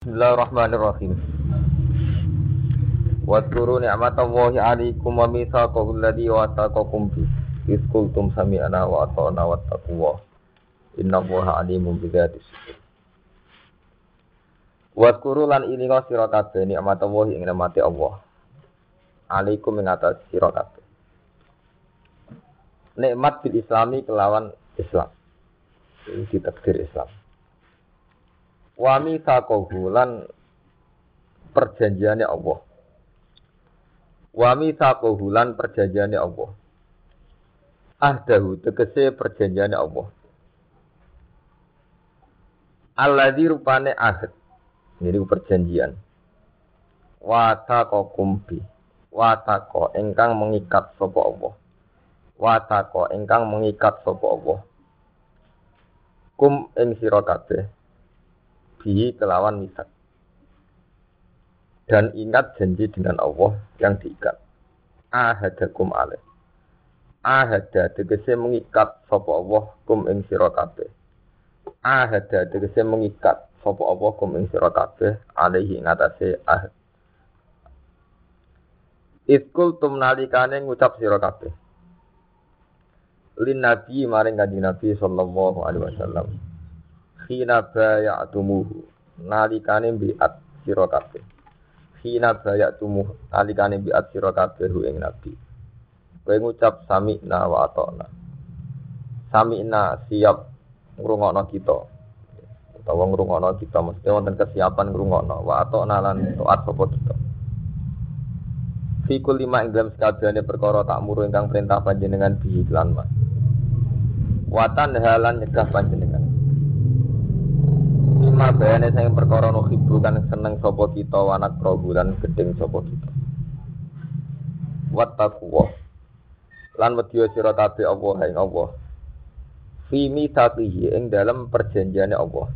Bismillahirrahmanirrahim. Wadkuru ni'matallahi 'alaikum wa mitsaqahu alladhi wathaqakum bi. Iz qultum sami'na wa ata'na wattaqullah. Innallaha 'alimun bidzati sudur. Wadkuru lan ilinga sira kabeh ni'matallahi ing nikmate Allah. 'Alaikum ing atas sira kabeh. Nikmat bil Islami kelawan Islam. Ini ditakdir Islam. Wami sakohu lan perjanjiannya Allah. Wami sakohu lan perjanjiannya Allah. Ahdahu tegese perjanjiannya Allah. Alladzi rupane ahd. Ini perjanjian. Watako kumbi. Watako engkang mengikat sopo Allah. Watako engkang mengikat sopo Allah. Kum ing sira kabeh bihi kelawan misak. Dan ingat janji dengan Allah yang diikat. Ahadakum alaih. Ahada tegese mengikat sapa Allah kum ing sira kabeh. Ahada tegese mengikat sapa Allah kum ing sira kabeh alaihi ngatasé ahad. Iskul tum nalikane ngucap sira kabeh. Lin nabi maring kanjeng Nabi sallallahu alaihi wasallam Hina bayatumuhu nalikane biat sira kabeh. Hina bayatumuhu nalikane biat sira kabeh ing nabi. Kowe ngucap sami'na wa ata'na. Sami'na siap ngrungokno kita. Utawa ngrungokno kita mesti wonten kesiapan ngrungokno wa ata'na lan taat sapa kita. Fikul lima ing dalam sekabehane perkara tak muru ingkang perintah panjenengan bihi lan mas. Watan halan nyegah panjenengan. Lima bayane sing perkara no hibu kan seneng sapa kita anak prabu lan gedeng sapa kita. Wattaqwa. Lan wedya sira kabeh Allah ing Allah. Fi mithaqihi ing dalam perjanjiane Allah.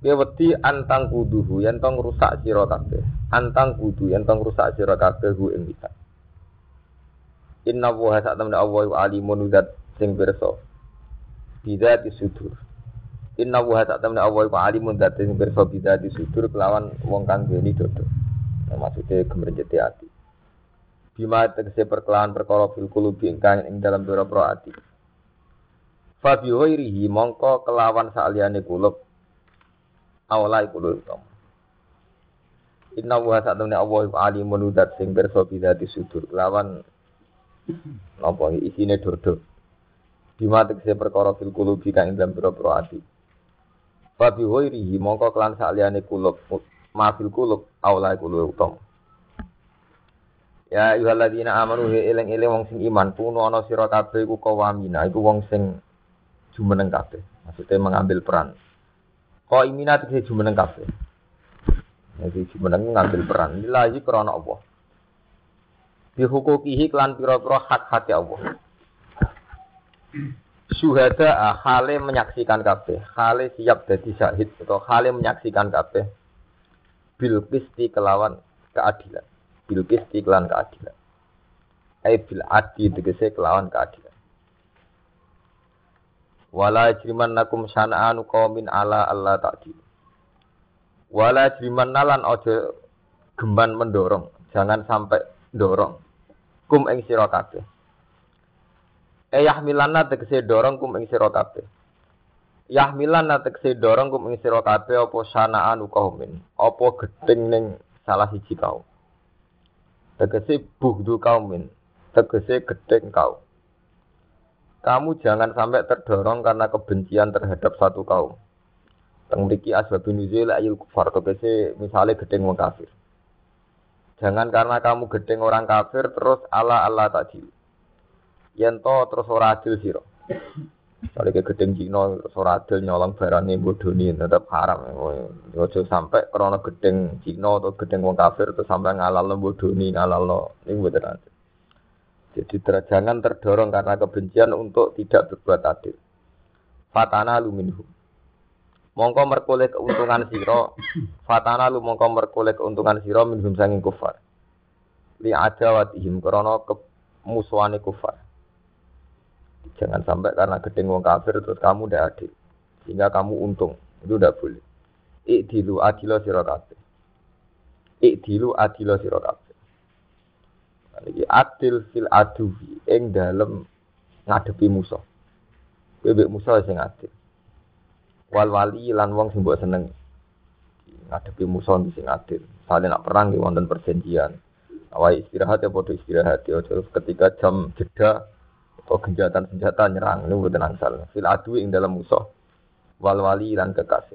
Kowe wedi antang kuduhu yen tong rusak sira kabeh. Antang kudu yen tong rusak sira kabeh hu ing kita. Inna wa sak temne Allah alimun zat sing pirsa. Bidzati sudur. Inna wa sak temne Allah iku alimun zat sing bidzati sudur kelawan wong kang dodo. Nah, maksudnya gemrenjeti ati. Bima tegese perkelawan perkara fil kulubi ingkang ing dalam pira-pira ati. Fa bi mongko kelawan saliyane kulub awalai kulub utama. Inna wa sak temne Allah iku alimun zat sing pirsa bidzati sudur kelawan napa isine dodo. Bima tegese perkara fil kulubi kang ing dalam pira-pira ati. Fa bi ghairihi mongko kelan saliyane kulub mafil kulub awalai kulub utama. Ya ayyuhalladzina amanu he eling-eling wong sing iman kuno ana sira kabeh iku kawamina iku wong sing jumeneng kabeh. Maksudnya mengambil peran. Kau imina tegese jumeneng kabeh. Jadi jumeneng ngambil peran. Lillahi krana Allah. Dihukukihi klan pira-pira hak-hak Allah. Syuhada hale menyaksikan kabeh, hale siap jadi syahid atau hale menyaksikan kabeh. Bil qisti kelawan keadilan. Bil qisti kelawan keadilan. Ai bil adi tegese kelawan keadilan. Wala jrimannakum sana'anu qaumin ala Allah ta'dil. Wala jrimannalan ojo gemban mendorong, jangan sampai dorong. Kum ing sira. E yahmilanna tegese dorong kum ing sira kabeh. Yahmilanna tegese dorong kum ing sira kabeh apa sana'anu qaumin, apa gedeng ning salah siji kaum. Tegese buhdu kaumin, tegese gedeng kaum. Kamu jangan sampai terdorong karena kebencian terhadap satu kaum. Teng mriki asbabun nuzul ayul kufar tegese misale gedeng wong kafir. Jangan karena kamu gedeng orang kafir terus ala Allah tadi. Yen to terus ora adil sira. Kalau ke gedeng Cina terus ora adil nyolong barangnya bodoni tetap haram. Ojo sampai karena gedeng Cina atau gedeng wong kafir terus sampai ngalal bodoni ngalal ini mboten. Jadi jangan terdorong karena kebencian untuk tidak berbuat adil. Fatana luminhum. Mongko merkoleh keuntungan siro. Fatana lu mongko merkoleh keuntungan siro minhum sanging kufar. Li adawatihim krono kemusuhane kufar. Jangan sampai karena gedeng wong kafir terus kamu tidak adil. Sehingga kamu untung. Itu tidak boleh. Ikdilu adilo sira kabeh. Adilo sira kabeh. Adil fil aduwi ing dalem ngadepi musuh. Bebek musuh sing adil. Wal wali lan wong sing mbok seneng. Ngadepi musuh sing adil. Saling nak perang di wonten perjanjian. Awai istirahat ya bodoh istirahat ya ketika jam jeda atau genjatan senjata nyerang ini bukan ansal. Fil adu ing dalam musuh wal wali lan kekasih.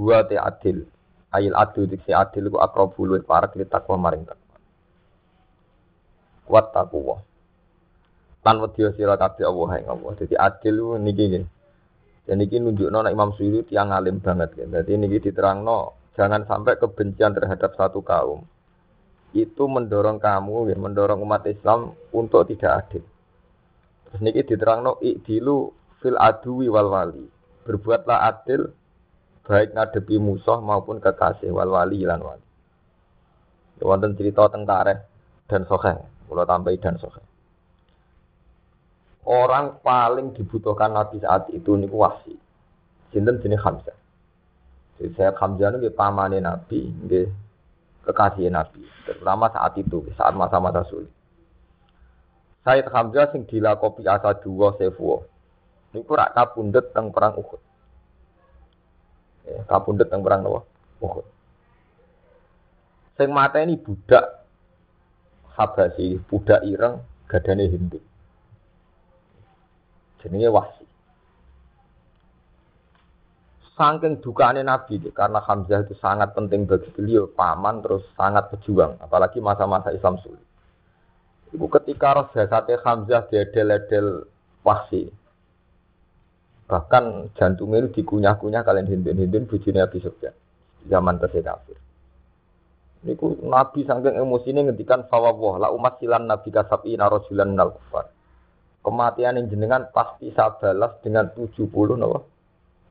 Huwa te adil. Ail adu diksi adil ku akrabu luwih parek li takwa maring takwa. Wat takwa. Lan wedya sira kabeh Allah ing Allah. Dadi adil niki nggih. Dan niki nunjukno nek Imam Suyuti yang alim banget. Jadi niki diterangno jangan sampai kebencian terhadap satu kaum itu mendorong kamu, ya, mendorong umat Islam untuk tidak adil. Terus niki diterangno ikdilu fil adui wal wali. Berbuatlah adil baik ngadepi musuh maupun kekasih wal wali lan wali. Ya, wonten cerita tentara dan sohe, kalau tambahi dan sohe. Orang paling dibutuhkan Nabi saat itu niku wasi. Sinten jenis Hamzah. Jadi saya Hamzah niku pamane Nabi, nggih kekasih Nabi, terutama saat itu, saat masa-masa sulit. Said Hamzah sing dilakopi asa dua sefuo. Niku rak kapundhut teng perang Uhud. Ya, kapundhut teng perang apa? Uhud. Sing mata ini budak Habasi, budak ireng, gadane Hindu. Jenenge Wasi. Saking dukane Nabi karena Hamzah itu sangat penting bagi beliau, paman terus sangat pejuang, apalagi masa-masa Islam sulit. Ibu ketika roh jasate Hamzah diedel-edel wahsi. Bahkan jantungnya itu dikunyah-kunyah kalian hindun-hindun bujune Nabi Sufyan. Zaman tesih. Niku Nabi saking emosi ini ngendikan fawwah la umat silan Nabi kasabi narojulan nal kufar. Kematian yang jenengan pasti saya dengan 70 nawa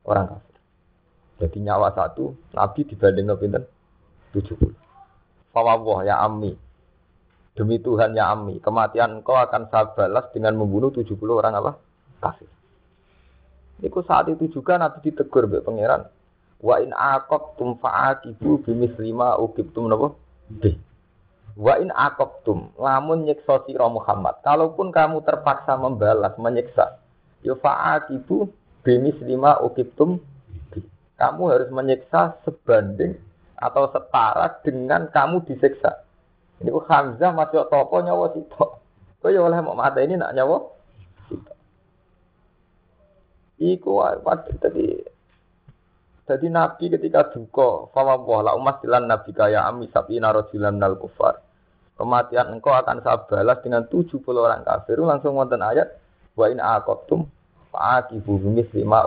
orang kafir. Jadi nyawa satu, Nabi dibanding pinten? 70. Fawwah ya Ami. Demi Tuhan ya Ami, kematian engkau akan saya balas dengan membunuh 70 orang apa? Kafir. Iku saat itu juga Nabi ditegur be pangeran. Wa in aqabtum fa'aqibu lima ukibtum napa? B. Wa in aqabtum lamun nyiksa sira Muhammad. Kalaupun kamu terpaksa membalas menyiksa, ya fa'aqibu lima ukibtum kamu harus menyiksa sebanding atau setara dengan kamu disiksa. Ini Hamzah masih topo nyawa sitok. Kau ya oleh mau mata ini nak nyawa sitok. Iku tadi jadi Nabi ketika duka, fama la umas dilan Nabi kaya ami sapi narojilan nal kufar. Kematian engkau akan saya balas dengan 70 orang kafir. Langsung wonten ayat wa in aqabtum fa'aqibu lima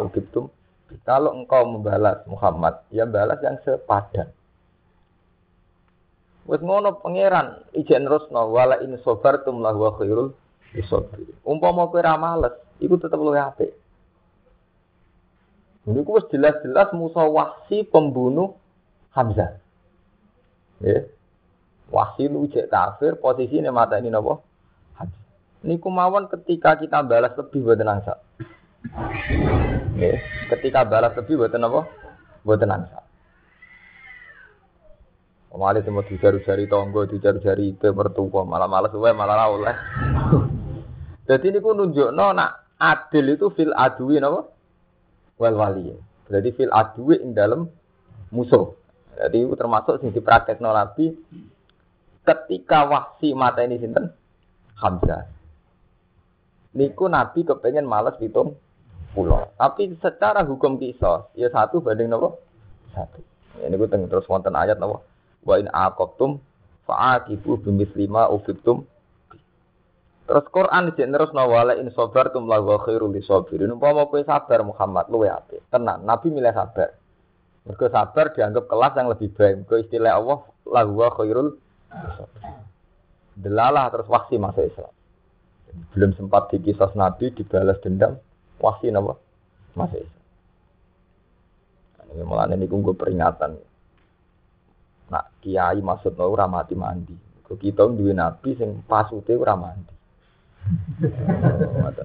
ukibtum kalau engkau membalas Muhammad, ya balas yang sepadan. Wes ngono pangeran ijen rusno wala in sabartum lahu khairul isabir. Umpama kowe ra males, iku tetep luwih apik. Ini wis jelas-jelas Musa Wahsi pembunuh Hamzah. Ya. Wahsi lu cek kafir, posisinya mata ini? Hamzah. Ini kumawan ketika kita balas lebih buat nangsa. Ya, ketika balas lebih buat apa? Buat angsa. Malah itu mau dijaru-jari tonggo, dijaru-jari itu mertua, malah malas gue malah oleh. Jadi ini pun nunjuk no, nak adil itu fil adui nopo, wal wali. Jadi fil adui ing dalam musuh. Jadi itu termasuk sing dipraktek no nabi ketika wahsi mata ini sinten Hamzah. Niku nabi kepengen malas hitung pulau. Tapi secara hukum kisah, ya satu banding nopo satu. Ya, ini gue terus wonten ayat nopo. Wa in aqabtum fa'aqibu lima ufibtum. Terus Quran di terus nawala in sabartum la wa khairul lisabirin. Umpama kowe sabar Muhammad luwe apik. Tenang, Nabi milih sabar. Mergo sabar dianggap kelas yang lebih baik. Mergo istilah Allah la wa khairul Delalah terus waksi masuk Islam. Belum sempat dikisah Nabi dibalas dendam wasi napa? Masih. Ini malah ini gue peringatan. Nak kiai maksud ora mati mandi. Kok kita duwe nabi sing pasute ora mandi.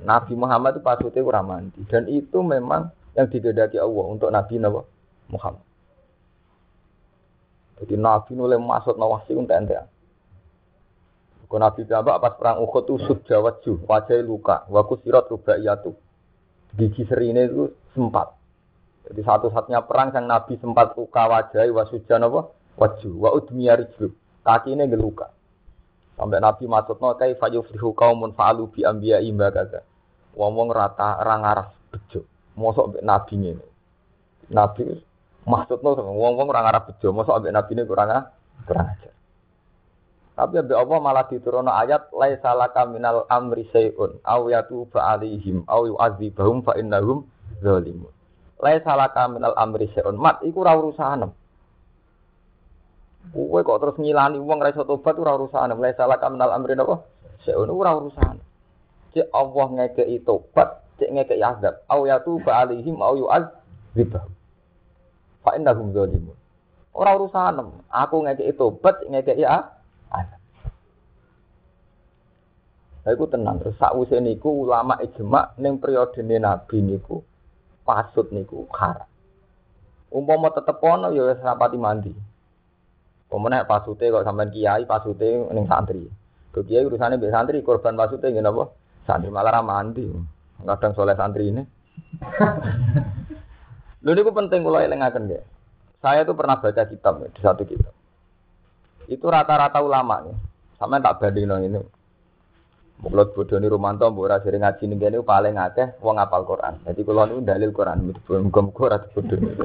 nabi Muhammad itu pasute ora mandi dan itu memang yang digedaki Allah untuk nabi napa? Muhammad. Jadi Nabi nule masuk nawasi untuk ente. Kalau Nabi Jabak pas perang Uhud itu sudah wajah, wajah luka, waku sirat rubaiyatu. Gigi serine itu sempat. Jadi satu-satunya perang yang Nabi sempat luka wajah, wasujan apa? Wajah, wa udmiya rijlu. Kaki ini geluka. Sampai Nabi masuk no kai fayufrihu kaumun fa'alu bi anbiya imba kata. Ngomong rata rangaras bejo. Mosok Nabi ini. Nabi Maksudnya wong-wong orang Arab bejo, mosok ambek nabi ini kurang kurang ajar. Tapi ambek Allah malah diturunno ayat laisa laka minal amri syai'un aw yatuba alaihim aw yu'adzibahum fa innahum zalimun. Laisa laka minal amri syai'un. Mat iku ora urusanem. Kowe kok terus ngilani wong ra iso tobat ora urusanem. Laisa laka minal amri napa? Syai'un ora urusanem. Cek Allah ngekeki tobat, cek ngekeki azab. Aw yatuba alaihim aw yu'adzibahum. Fa innahum zalimun. Ora urusanem. Aku ngekeki tobat, ngekeki ah. Saya iku tenang terus sakwise niku ulama ijma ning periode Nabi niku pasut niku haram. Umpama tetep ono ya wis rapati mandi. Pemenang pasute kok sampean kiai pasute ning santri. Ke kiai urusane mbek santri korban pasute nggih napa? Santri malah ra mandi. Kadang soleh santri ini. Lho niku penting kula elingaken nggih. Saya tuh pernah baca kitab di satu kitab. Itu rata-rata ulama nih. Sama tak banding ini. Mulut bodoh ini Romanto, mbok sering ngaji ning kene paling akeh wong ngapal Quran. Jadi kula niku dalil Quran, muga-muga ora bodoh ini.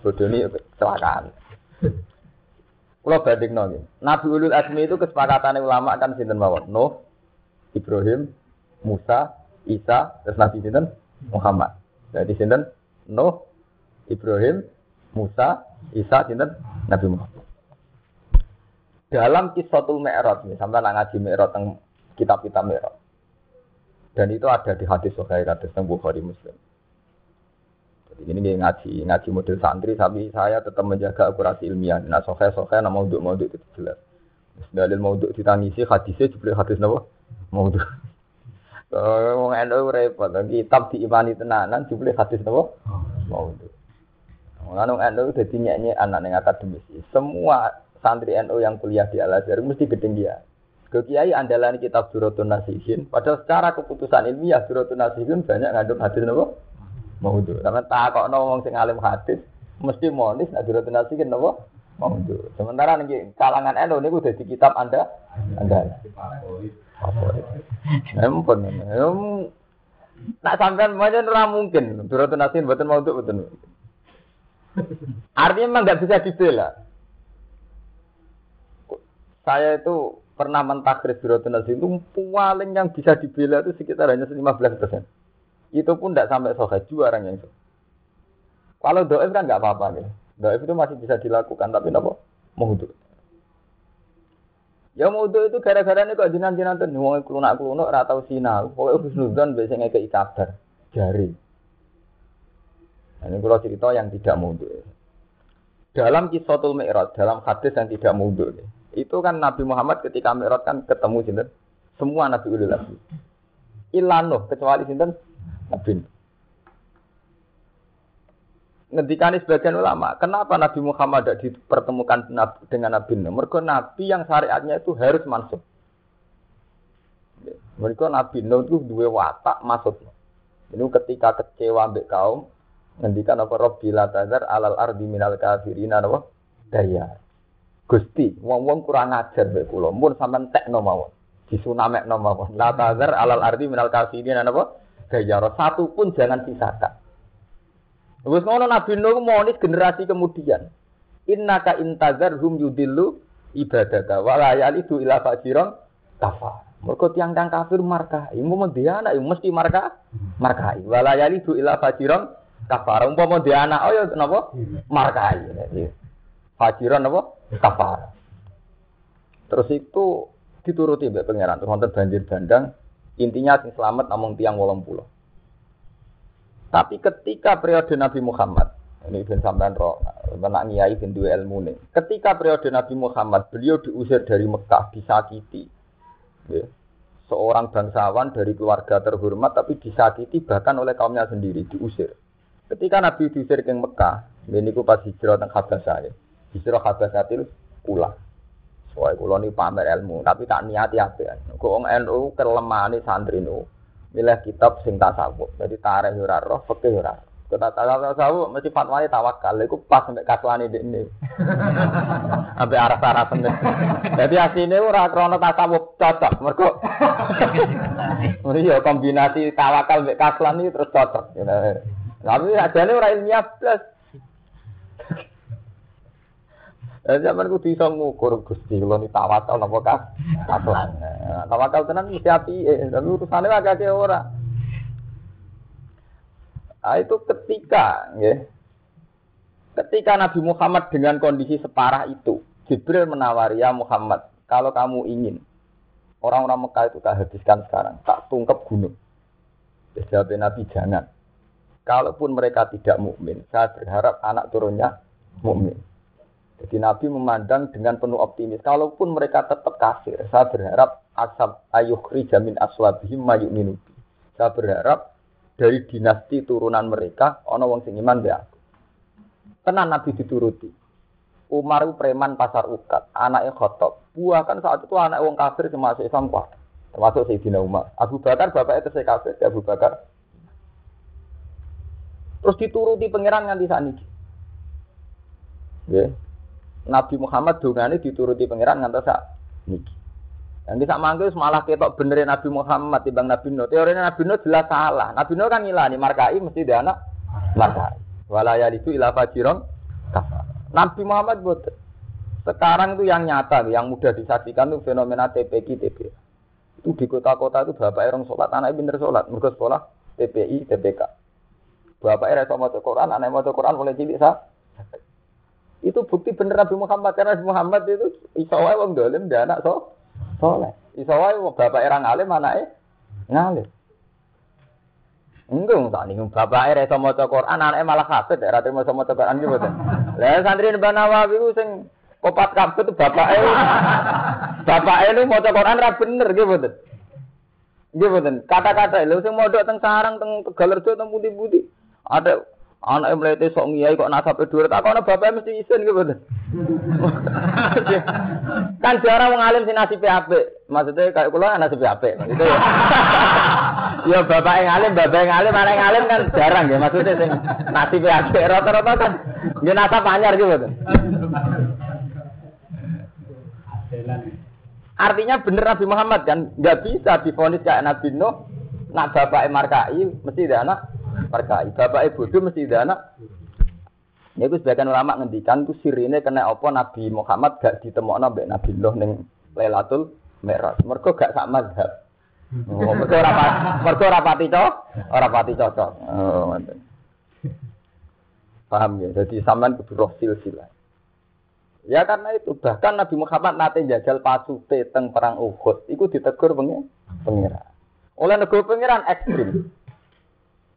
Bodoh ini kecelakaan. Kula banding nggih. Nabi Ulul Azmi itu kesepakatan ulama kan sinten mawon? Nuh, Ibrahim, Musa, Isa, terus Nabi sinten? Muhammad. Jadi sinten? Nuh, Ibrahim, Musa, Isa, sinten Nabi Muhammad. Dalam kisahul Mi'raj, sampai nak ngaji Mi'raj tentang kitab-kitab Mi'raj. Dan itu ada di hadis Sahih hadis tentang Bukhari Muslim. Jadi ini ngaji ngaji model santri, tapi saya tetap menjaga akurasi ilmiah. Nah, Sahih Sahih nama untuk mau itu jelas. Dalil mau untuk ditangisi hadisnya juga hadis nama mau untuk. Mau NU repot, kitab diimani tenanan juga hadis nama mau untuk. Nganu NU udah nyanyi anak yang akademis. Semua santri NU yang kuliah di Al Azhar mesti ketinggian. Ke kiai andalan kitab Suratun Nasihin. Padahal secara keputusan ilmiah Suratun Nasihin banyak ngandung hadis nopo. Karena tak kok ngomong sing alim hadis mesti monis nak Suratun Nasihin nopo. Mau itu. Sementara nih kalangan NU ini udah di kitab anda anda. Empun. Nak sampean macam ora mungkin. Suratun Nasihin buatan mau itu betul. Artinya memang nggak bisa dibela. Saya itu pernah mentakhir Suratun Nasi itu paling yang bisa dibela itu sekitar hanya 15 persen. Itu pun tidak sampai sohe orang yang itu. Kalau doa kan nggak apa-apa nih. Doa itu masih bisa dilakukan, tapi nopo itu. Ya mau itu gara-gara ini kok jinan-jinan tuh wong klunak-klunak ora tau sinau. Pokoke husnudzon biasanya kayak kabar jari. Nah, ini kalau cerita yang tidak mundur. Dalam kisah Mi'raj, dalam hadis yang tidak mundur, itu kan Nabi Muhammad ketika Mi'raj kan ketemu sinten semua Nabi ulil azmi. Ilanu kecuali sinten Nabi. Ngendikani sebagian ulama, kenapa Nabi Muhammad tidak dipertemukan dengan Nabi Nuh? Mereka Nabi yang syariatnya itu harus masuk. Mereka Nabi Nuh itu dua watak masuk. Ini ketika kecewa ambek kaum, ngendikan apa Rabbi la tazar alal ardi minal kafirin apa daya Gusti wong-wong kurang ajar mek kula mun sampean tekno mawon disunamekno mawon la tazar alal ardi minal kafirin apa daya satu pun jangan sisakan Wes ngono Nabi Nuh monis generasi kemudian innaka intazar hum yudillu ibadaka wala yalidu ila fajiran kafar mereka tiang-tiang kafir markai, mau dia anak, mesti marka, markai. Walayali itu ila fajiran kafar. Umpama dia anak oh ya napa? Markai. Fajiran napa? Kafar. Terus itu dituruti mbek pangeran terus wonten banjir bandang intinya sing selamat namung tiang pulau. Tapi ketika periode Nabi Muhammad ini ben sampean ro menak nyai ben duwe ilmu. Ketika periode Nabi Muhammad beliau diusir dari Mekah disakiti. Ya. Seorang bangsawan dari keluarga terhormat tapi disakiti bahkan oleh kaumnya sendiri diusir. Ketika Nabi diusir ke Mekah, Ini ku pas hijrah teng Habasah ya. Hijrah Habasah itu kula. Soalnya kula ini pamer ilmu, tapi tak niati apa. Kok wong NU kelemahan santri nu. Milih kitab sing tasawuf. Jadi tarikh ora roh, fikih ora. Kota tasawuf mesti fatwane tawakal. Iku pas sampai kaslane ini. Sampai arah-arah tenan. Jadi asline ora krana tasawuf cocok. Mergo Iya kombinasi tawakal mbek kaslan iki terus cocok. Tapi ajane ora ilmiah plus. Eh zaman ku bisa ngukur Gusti kula ni tawakal napa kah? Kaslan. Tawakal tenan mesti api, tapi urusane agak ora. Nah, itu ketika ya, ketika Nabi Muhammad dengan kondisi separah itu, Jibril menawari ya Muhammad, kalau kamu ingin orang-orang Mekah itu tak habiskan sekarang, tak tungkep gunung. Jawab Nabi jangan. Kalaupun mereka tidak mukmin, saya berharap anak turunnya mukmin. Jadi Nabi memandang dengan penuh optimis. Kalaupun mereka tetap kafir, saya berharap asab ayuhri jamin aswabihim mayuk Saya berharap dari dinasti turunan mereka ana wong sing iman be aku. Tenan Nabi dituruti. Umar preman pasar ukat, anaknya khotob. Buah kan saat itu anak wong kafir termasuk Islam kuat. Termasuk Sayyidina Umar. Abu Bakar bapaknya terus kafir, Abu Bakar. Terus dituruti pangeran nganti saniki. Ya. Nabi Muhammad dongane dituruti pangeran nganti sak niki. Yang bisa manggil malah ketok benerin Nabi Muhammad timbang Nabi Nuh. Teorinya Nabi Nuh jelas salah. Nabi Nuh kan ngilani markai mesti dia anak markai. Walaya itu ilah fajiron Nabi Muhammad buat sekarang itu yang nyata, yang mudah disaksikan itu fenomena TPK TPK. Itu di kota-kota itu bapak orang sholat, anaknya pinter sholat, mereka sekolah TPI TPK. Bapak era sama Quran, anak mau Quran boleh cilik sah. Itu bukti bener Nabi Muhammad karena Nabi Muhammad itu isawai wong dolim dia anak so soleh. Iso wae bapak era ngalim anake ngalim. Enggak, tak nih bapak era iso maca Quran, anake malah hafid, era terima iso maca Quran gitu. Lah santri Mbah Nawawi ku sing kopat kabeh tuh bapak e. bapak e lu maca Quran ra bener gitu. Gitu. Kata-kata lu sing modok teng sarang teng Tegalerjo teng pundi-pundi. Ada anak yang melihat sok ngiyai kok nasab dua tak kono bapak mesti isin gitu kan jarang wong alim sing nasib apik. Maksudnya kayak kula nasib apik gitu ya. Ya bapak yang alim bapak yang alim anak yang alim kan jarang ya maksudnya sing nasib apik. Rata-rata kan dia nasab anyar gitu Artinya bener Nabi Muhammad kan? Nggak bisa difonis kayak Nabi Nuh, nak bapak markai mesti ada anak Bapak ibu itu mesti ada anak. Ini itu sebagian ulama ngendikan itu sirine kena apa Nabi Muhammad gak ditemokno mbek Nabi Nuh ning Lailatul Mi'raj. Mergo gak sak mazhab. Oh, mergo ora mergo ora pati cocok, ora pati cocok. Oh. Paham ya? Jadi sampean kudu roh silsilah. Ya karena itu bahkan Nabi Muhammad nate jajal pasute teng perang Uhud, iku ditegur pengira. Oleh negara pengiran ekstrim.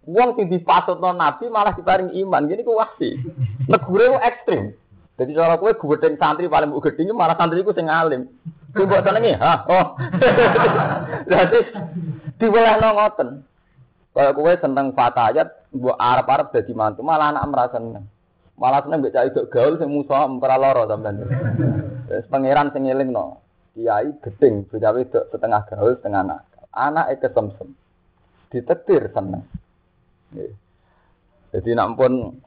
Wong sing dipasutno Nabi malah diparing iman. Gini ku wasi. Negure ekstrim. Jadi cara kowe gudeng santri paling mbok malah santri ku sing alim. Ku mbok senengi, ha. Oh. Jadi diwelehno ngoten. Kalau kowe seneng fatayat, mbok arep-arep dadi mantu, malah anak merasa seneng. Malah seneng mbek cah gaul sing musuh ora lara sampean. Wis pangeran sing elingno. Kiai gedeng, bocah wedok setengah gaul, setengah anak. Anake kesemsem. Ditetir seneng. Jadi nampun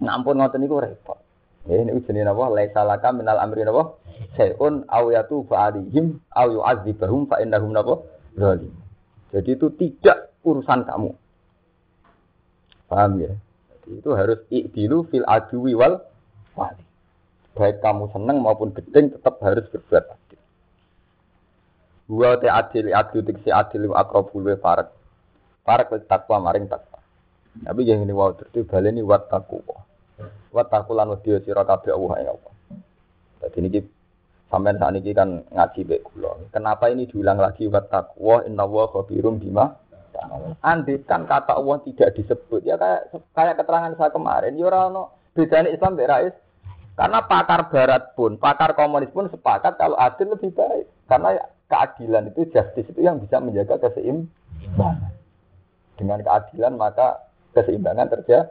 nampun ngoten niku repot. Ya ini jenenge napa? Laisa laka minal amri napa? Sayun aw yatu fa'alihim aw yu'adzibahum fa innahum napa? Zalim. Jadi itu tidak urusan kamu. Paham ya? Jadi itu harus ikdilu fil adwi wal wali. Baik kamu seneng maupun gedeng tetap harus berbuat adil. Wa te adil adil tiksi adil farak. Farak takwa maring takwa. Tapi yang ini wow terus baleni wat taku. Wat taku lan wedi sira kabeh Allah ya Allah. Jadi ini sampean saat ini kan ngaji baik. Kenapa ini diulang lagi wat taqwa inna wa khabirum bima Andai kan kata Allah tidak disebut ya kayak kayak keterangan saya kemarin ya ora bedanya Islam mbek karena pakar barat pun, pakar komunis pun sepakat kalau adil lebih baik. Karena keadilan itu justice itu yang bisa menjaga keseimbangan. Dengan keadilan maka keseimbangan terjadi.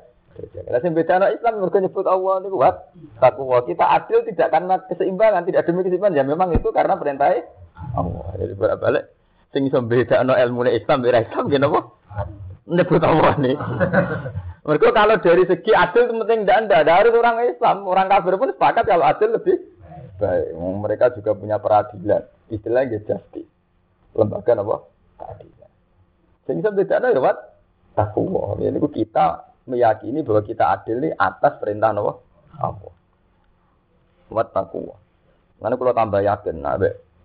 Lah sing beda Islam mergo nyebut Allah niku wat takwa. Kita adil tidak karena keseimbangan, tidak demi keseimbangan. Ya memang itu karena perintah Allah. Jadi bolak-balik sing iso bedakno ilmu Islam ora Islam nggih napa? Nyebut Allah nih. Mereka kalau dari segi adil itu penting tidak ada. Harus orang Islam, orang kafir pun sepakat kalau adil lebih baik. Mereka juga punya peradilan. Istilahnya justice. Lembaga apa? Keadilan. Sehingga beda ya, Takwa. Ini kita meyakini bahwa kita adil ini atas perintah apa? Allah. Wat takwa. Mana kalau tambah yakin, nah,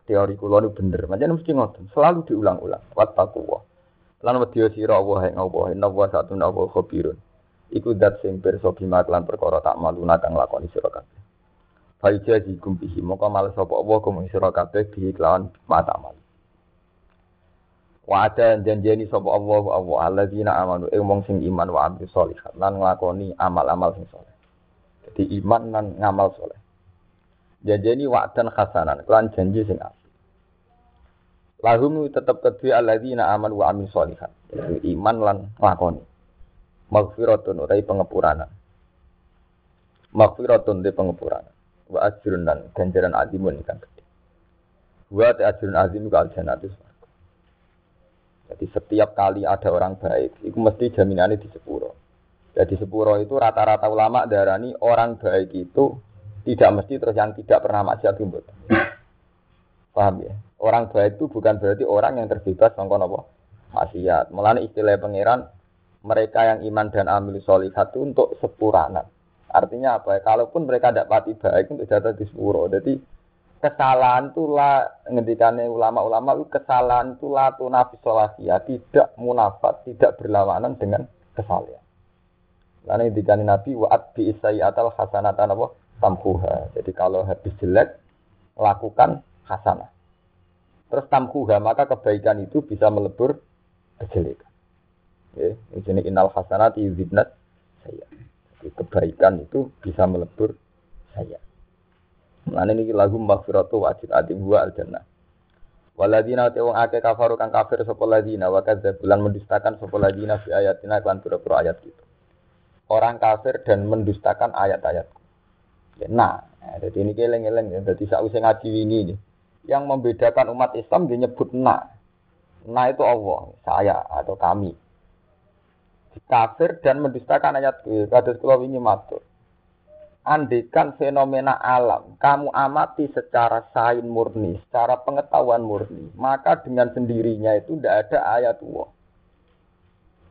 teori kulo ini bener. Macam mesti ngotot. Selalu diulang-ulang. Wat takwa. Lan wedya sira Allah ing Allah, inna wa satuna wa khabirun. Iku dat sing pirsa bima lan perkara tak maluna kang lakoni sira kabeh. Faija jikum bihi moko mal sapa Allah kum sira kabeh mata mal. Wa ada janjeni sapa Allah wa Allah alladzina amanu ing wong sing iman wa amil sholihat lan nglakoni amal-amal sing saleh. Jadi iman lan ngamal saleh. Janjeni wa'dan hasanan lan janji sing apik. Lahum tetep kedua alladzina amanu wa amil sholihat. Iman lan nglakoni. Maghfiratun utai pengepuranan. Maghfiratun di pengepuranan. Wa ajrun dan ganjaran azimun ikan gede. Wa ajrun azim ka aljannatu jadi setiap kali ada orang baik, itu mesti jaminannya di sepuro. Jadi sepuro itu rata-rata ulama darani orang baik itu tidak mesti terus yang tidak pernah maksiat itu. Paham ya? Orang baik itu bukan berarti orang yang terbebas mengkon apa? Maksiat. Mulane istilah pangeran mereka yang iman dan amil solihat itu untuk sepuranan. Artinya apa ya? Kalaupun mereka tidak pati baik untuk jatuh di sepuro. Jadi kesalahan itu lah ngendikane ulama-ulama itu kesalahan itu lah tunafisolasiya tidak munafat tidak berlawanan dengan kesalahan. Karena ngendikane Nabi waat bi atal hasanatan apa? Tamkuha jadi kalau habis jelek lakukan hasanah. Terus tamkuha maka kebaikan itu bisa melebur kejelekan. Ya ini inal yuzibnat saya jadi kebaikan itu bisa melebur saya Lan ini lagu maghfiratu wajib adim wa al jannah. Waladina te wong akeh kafaru kang kafir sapa ladina wa bulan mendustakan sapa ladina fi ayatina kan pura-pura ayat gitu. Orang kafir dan mendustakan ayat-ayat. Nah, jadi ini keleng-eleng ya. Jadi ngaji ini nih. Yang membedakan umat Islam dia nyebut na. Na itu Allah, saya atau kami. Kafir dan mendustakan ayat. Kados kula wingi matur andikan fenomena alam kamu amati secara sain murni, secara pengetahuan murni, maka dengan sendirinya itu tidak ada ayat Allah.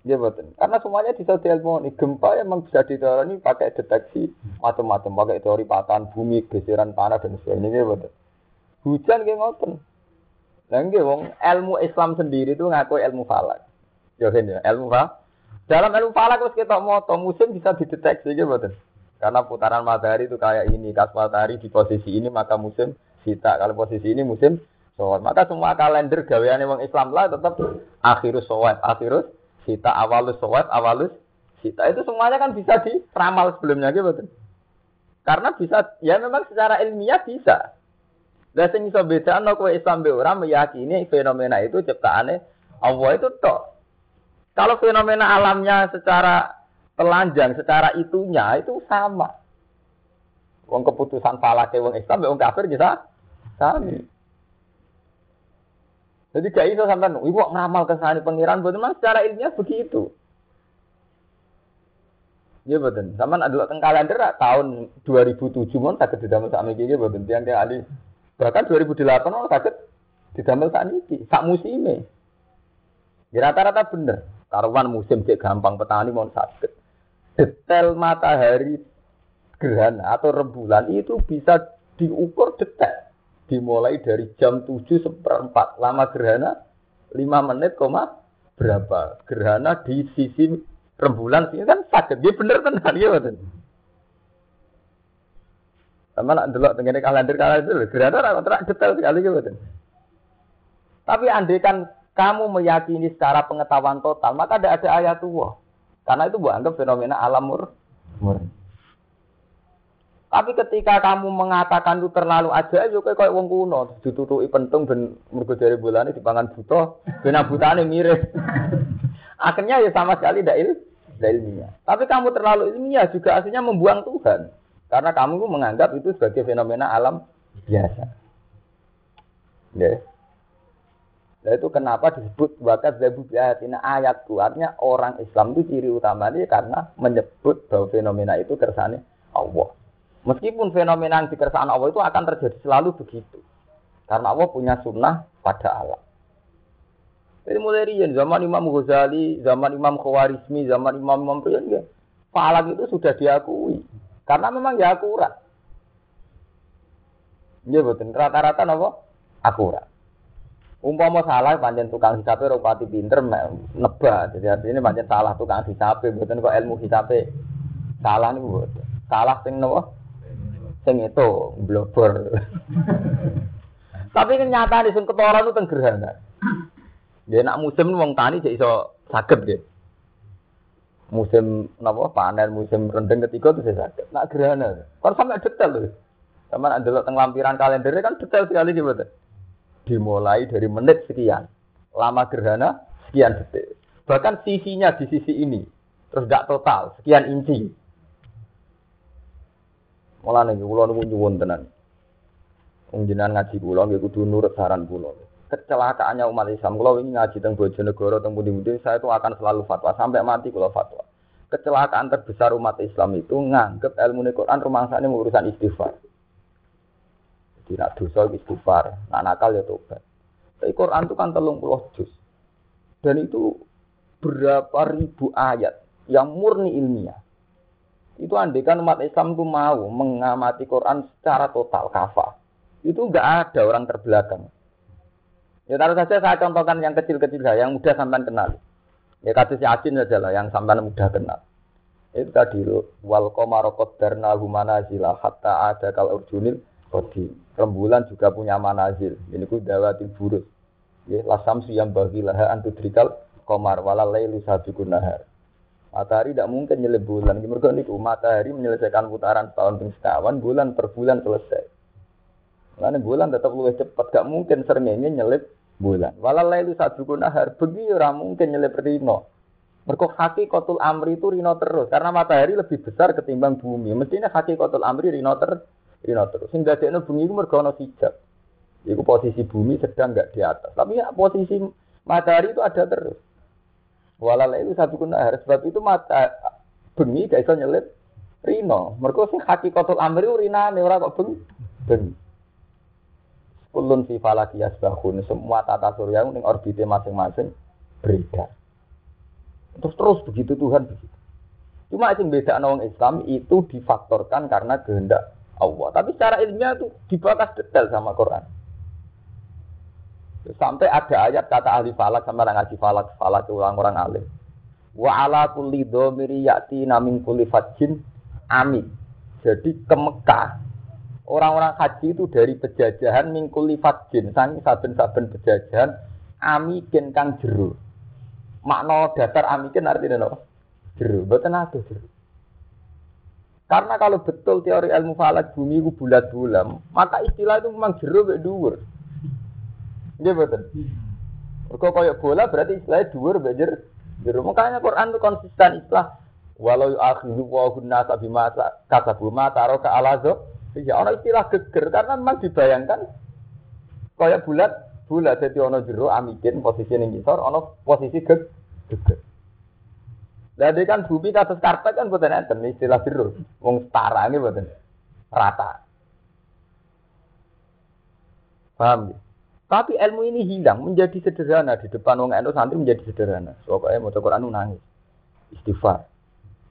Ya betul. Karena semuanya bisa diilmoni. Gempa memang bisa diteori pakai deteksi macam-macam, pakai teori patahan bumi, geseran tanah dan sebagainya. Ya betul. Hujan kayak ngoten. Lah wong ilmu Islam sendiri itu ngaku ilmu falak. Ya ya, ilmu falak. Dalam ilmu falak terus kita mau musim bisa dideteksi ya betul. Karena putaran matahari itu kayak ini, kas matahari di posisi ini maka musim sita, kalau posisi ini musim soal. Maka semua kalender gawean wong Islam lah tetap akhirus soal, akhirus sita, awalus soal, awalus sita. Itu semuanya kan bisa diramal sebelumnya gitu. Karena bisa, ya memang secara ilmiah bisa. Dan sing iso bedakno kowe Islam be ora meyakini fenomena itu ciptaane Allah itu tok. Kalau fenomena alamnya secara telanjang secara itunya itu sama. Wong keputusan salah ke wong Islam, wong kafir bisa sami. Jadi gak iso sampean ibu ngamal kesalahan pengiran betul memang secara ilmiah begitu. Ya betul. Sampean adalah teng kalender tahun 2007 mon sakit didamel sak niki betul tiang tiang ahli. Bahkan 2008 mon sakit didamel sak niki, sak musime. Ya rata-rata bener. Karuan musim cek gampang petani mau sakit detail matahari gerhana atau rembulan itu bisa diukur detail. Dimulai dari jam 7 seperempat. Lama gerhana 5 menit, koma berapa. Gerhana di sisi rembulan ini kan sakit. Dia bener tenan ya betul. Sama nak delok tengene kalender kalender gerhana ora detail sekali ya betul. Tapi andai kan kamu meyakini secara pengetahuan total, maka tidak ada ayat Allah. Karena itu buat anggap fenomena alam mur murni. Tapi ketika kamu mengatakan itu terlalu aja, itu kayak wong kuno, ditutupi pentung ben mergo dari bulan dipangan buta, ben butane mirip. Akhirnya ya sama sekali tidak il, ilmiah. Tapi kamu terlalu ilmiah juga aslinya membuang Tuhan. Karena kamu menganggap itu sebagai fenomena alam biasa. Ya. Nah itu kenapa disebut bakat zabu biatina ayatku. Artinya orang Islam itu ciri utamanya karena menyebut bahwa fenomena itu kersane Allah. Meskipun fenomena yang dikersaan Allah itu akan terjadi selalu begitu. Karena Allah punya sunnah pada alam. Jadi mulai zaman Imam Ghazali, zaman Imam Khawarizmi, zaman Imam Imam Rian ya. Falak itu sudah diakui. Karena memang ya akurat. Ya betul. Rata-rata apa? Akurat. Umpama salah panjen tukang hisabe rupati pinter nebak. Jadi artinya panjen salah tukang hisabe mboten kok ilmu hisabe salah nih mboten. Salah sing napa? Sing itu blobor. Tapi kenyataan sing ketara itu teng. Ya nak musim wong tani cek iso saged nggih. Musim napa panen musim rendeng ketiga itu saya saged. Nak gerhana. Kan sampai detail lho. Sama nak delok teng lampiran kalender kan detail sekali gitu dimulai dari menit sekian. Lama gerhana sekian detik. Bahkan sisinya di sisi ini. Terus gak total, sekian inci. Mulane kula niku nyuwun tenan. Wong jenengan ngaji kula nggih kudu nurut saran kula. Kecelakaannya umat Islam kula ini ngaji teng Bojonegoro teng pundi-pundi saya itu akan selalu fatwa sampai mati kula fatwa. Kecelakaan terbesar umat Islam itu nganggep ilmu Quran rumangsane urusan istighfar. Jadi nak dosa istighfar, nak nakal ya tobat. Tapi Quran itu kan telung puluh juz. Dan itu berapa ribu ayat yang murni ilmiah. Itu andekan umat Islam itu mau mengamati Quran secara total kafah. Itu enggak ada orang terbelakang. Ya taruh saja saya contohkan yang kecil-kecil saya, yang mudah sampai kenal. Ya kasus Yasin saja lah, yang sampai mudah kenal. Itu tadi wal komarokot darna humana hatta ada kal urjunil Kodi. Rembulan juga punya manazil. Ini ku dawatil burus. Ya, lasam yang bagi laha antudrikal komar walal lailu sabiqun nahar. Matahari tidak mungkin nyelip bulan. Mereka niku matahari menyelesaikan putaran ping sekawan, bulan per bulan selesai. Karena bulan tetap lebih cepat, gak mungkin serengenge nyelip bulan. Walal lailu sabiqun nahar, begi ora mungkin nyelip rino. Mereka kotul amri itu rino terus, karena matahari lebih besar ketimbang bumi. Mestinya kotul amri rino terus Rino terus. Sing dadekno bumi iku mergo ana hijab. Iku posisi bumi sedang enggak di atas. Tapi ya posisi matahari itu ada terus. Walal itu satu harus sebab itu mata bengi gak iso nyelip rino. Mergo sing hakikatul amri urinane ora kok bengi. Bengi. Kulun fi falaki yasbahun semua tata surya ning orbitnya masing-masing beredar. Terus terus begitu Tuhan begitu. Cuma sing beda orang Islam itu difaktorkan karena kehendak Allah. Tapi secara ilmiah itu dibahas detail sama Quran. Sampai ada ayat kata ahli falak sama orang ngaji falak, falak orang-orang alim. Wa ala kulli dhamiri yati namin kulli fajin amin. Jadi ke Mekah orang-orang haji itu dari pejajahan mingkuli fajin, sangi saben-saben pejajahan amikin kang jeru. Makna dasar amikin artinya apa? Jeru, betul ada jeru. Karena kalau betul teori ilmu falak bumi itu bulat-bulam, maka istilah itu memang jeruk mek dhuwur. Nggih betul. Kok kayak bola berarti istilahnya dhuwur mek jeruk. Makanya Quran itu konsisten istilah walau akhidhu wa hunna bima kasabu ma taraka alazo. Ya ana istilah geger karena memang dibayangkan kayak bulat bulat jadi ono jeruk amikin posisi ning ngisor ono posisi geger. Jadi kan bumi kasus karpet kan buatan enten istilah biru, wong setara ini buatan rata. Paham ya? Tapi ilmu ini hilang menjadi sederhana di depan wong endo santri menjadi sederhana. Pokoknya mau Quran nangis, istighfar.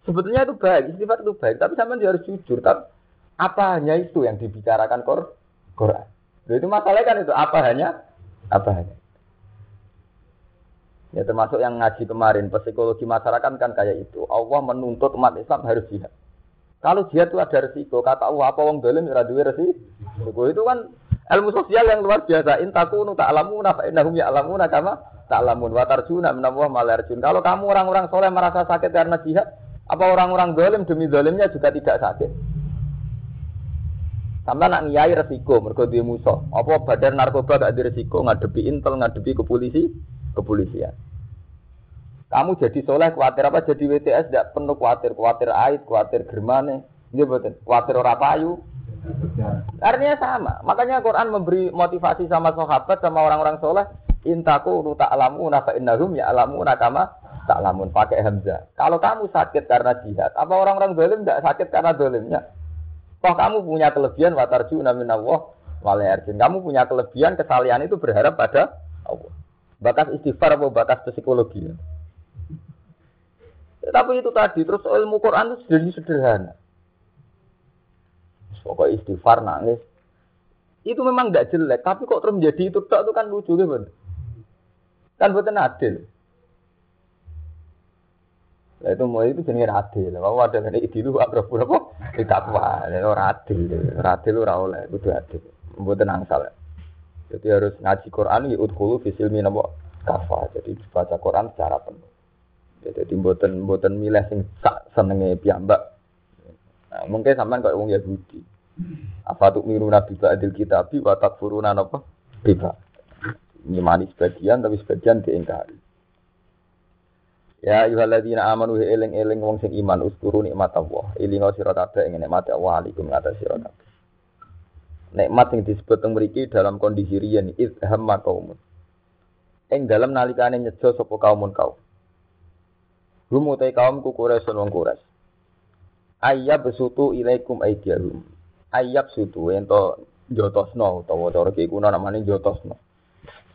Sebetulnya itu baik, istighfar itu baik, tapi sampai harus jujur. Tapi apa hanya itu yang dibicarakan Quran? Itu masalahnya kan itu apa hanya apa hanya. Ya termasuk yang ngaji kemarin, psikologi masyarakat kan kayak itu. Allah menuntut umat Islam harus jihad. Kalau jihad itu ada resiko, kata Allah apa wong dolim ora duwe resiko. Itu kan ilmu sosial yang luar biasa. In takunu ta'lamuna fa innahum ya'lamuna kama ta'lamun wa tarjuna min Allah malarjun. Kalau kamu orang-orang soleh merasa sakit karena jihad, apa orang-orang dolim demi dolimnya juga tidak sakit? Sampai nak ngiyai resiko, mergo duwe musuh. Apa badan narkoba gak ada resiko ngadepi intel, ngadepi ke polisi, kepolisian. Kamu jadi soleh khawatir apa? Jadi WTS tidak penuh khawatir, khawatir aid, khawatir germane. Ini betul. Khawatir ora payu. Artinya sama. Makanya Quran memberi motivasi sama sahabat sama orang-orang soleh. Intaku nu ta'lamu fa innahum ya'lamu kama ta'lamun pakai hamzah. Kalau kamu sakit karena jihad, apa orang-orang zalim tidak sakit karena zalimnya? Toh kamu punya kelebihan watarju namin Allah. Kamu punya kelebihan kesalian itu berharap pada Allah. Bakas istighfar apa bakas psikologi? Tapi itu tadi, terus ilmu Quran itu jadi sederhana. Pokoknya istighfar nangis. Itu memang tidak jelek, tapi kok terus menjadi itu tak itu kan lucu gitu. Kan buatan adil. Nah, itu mau itu jenis adil. Mau ada kan idilu apa apa? Tidak apa. Itu adil. Adil lu rawol itu adil. Buatan angsal. Jadi harus ngaji Quran ya udhulu fisil minabo kafa. Jadi baca Quran secara penuh. Jadi buatan buatan milih sing sak senenge piyambak. Nah, mungkin sampean kok wong Yahudi. Apa tuh miru nabi ba'dil kitabi wa takfuruna napa? Biba. Nyimani sebagian tapi sebagian diingkari. Ya ayyuhalladzina amanu eling-eling wong sing iman uskuru nikmat Allah. Elingo sira kabeh ing nikmat Allah alaikum ngatas sira. Nikmat sing disebut teng mriki dalam kondisi riyen idhamma kaumun. Ing dalam nalikane nyejo sapa kaumun kaum. Hum utai kaum ku Quraisy wong Quraisy. Ayyab besutu ilaikum aidiyahum. Ayyab sutu ento jotosno utawa cara ki kuna namane jotosno.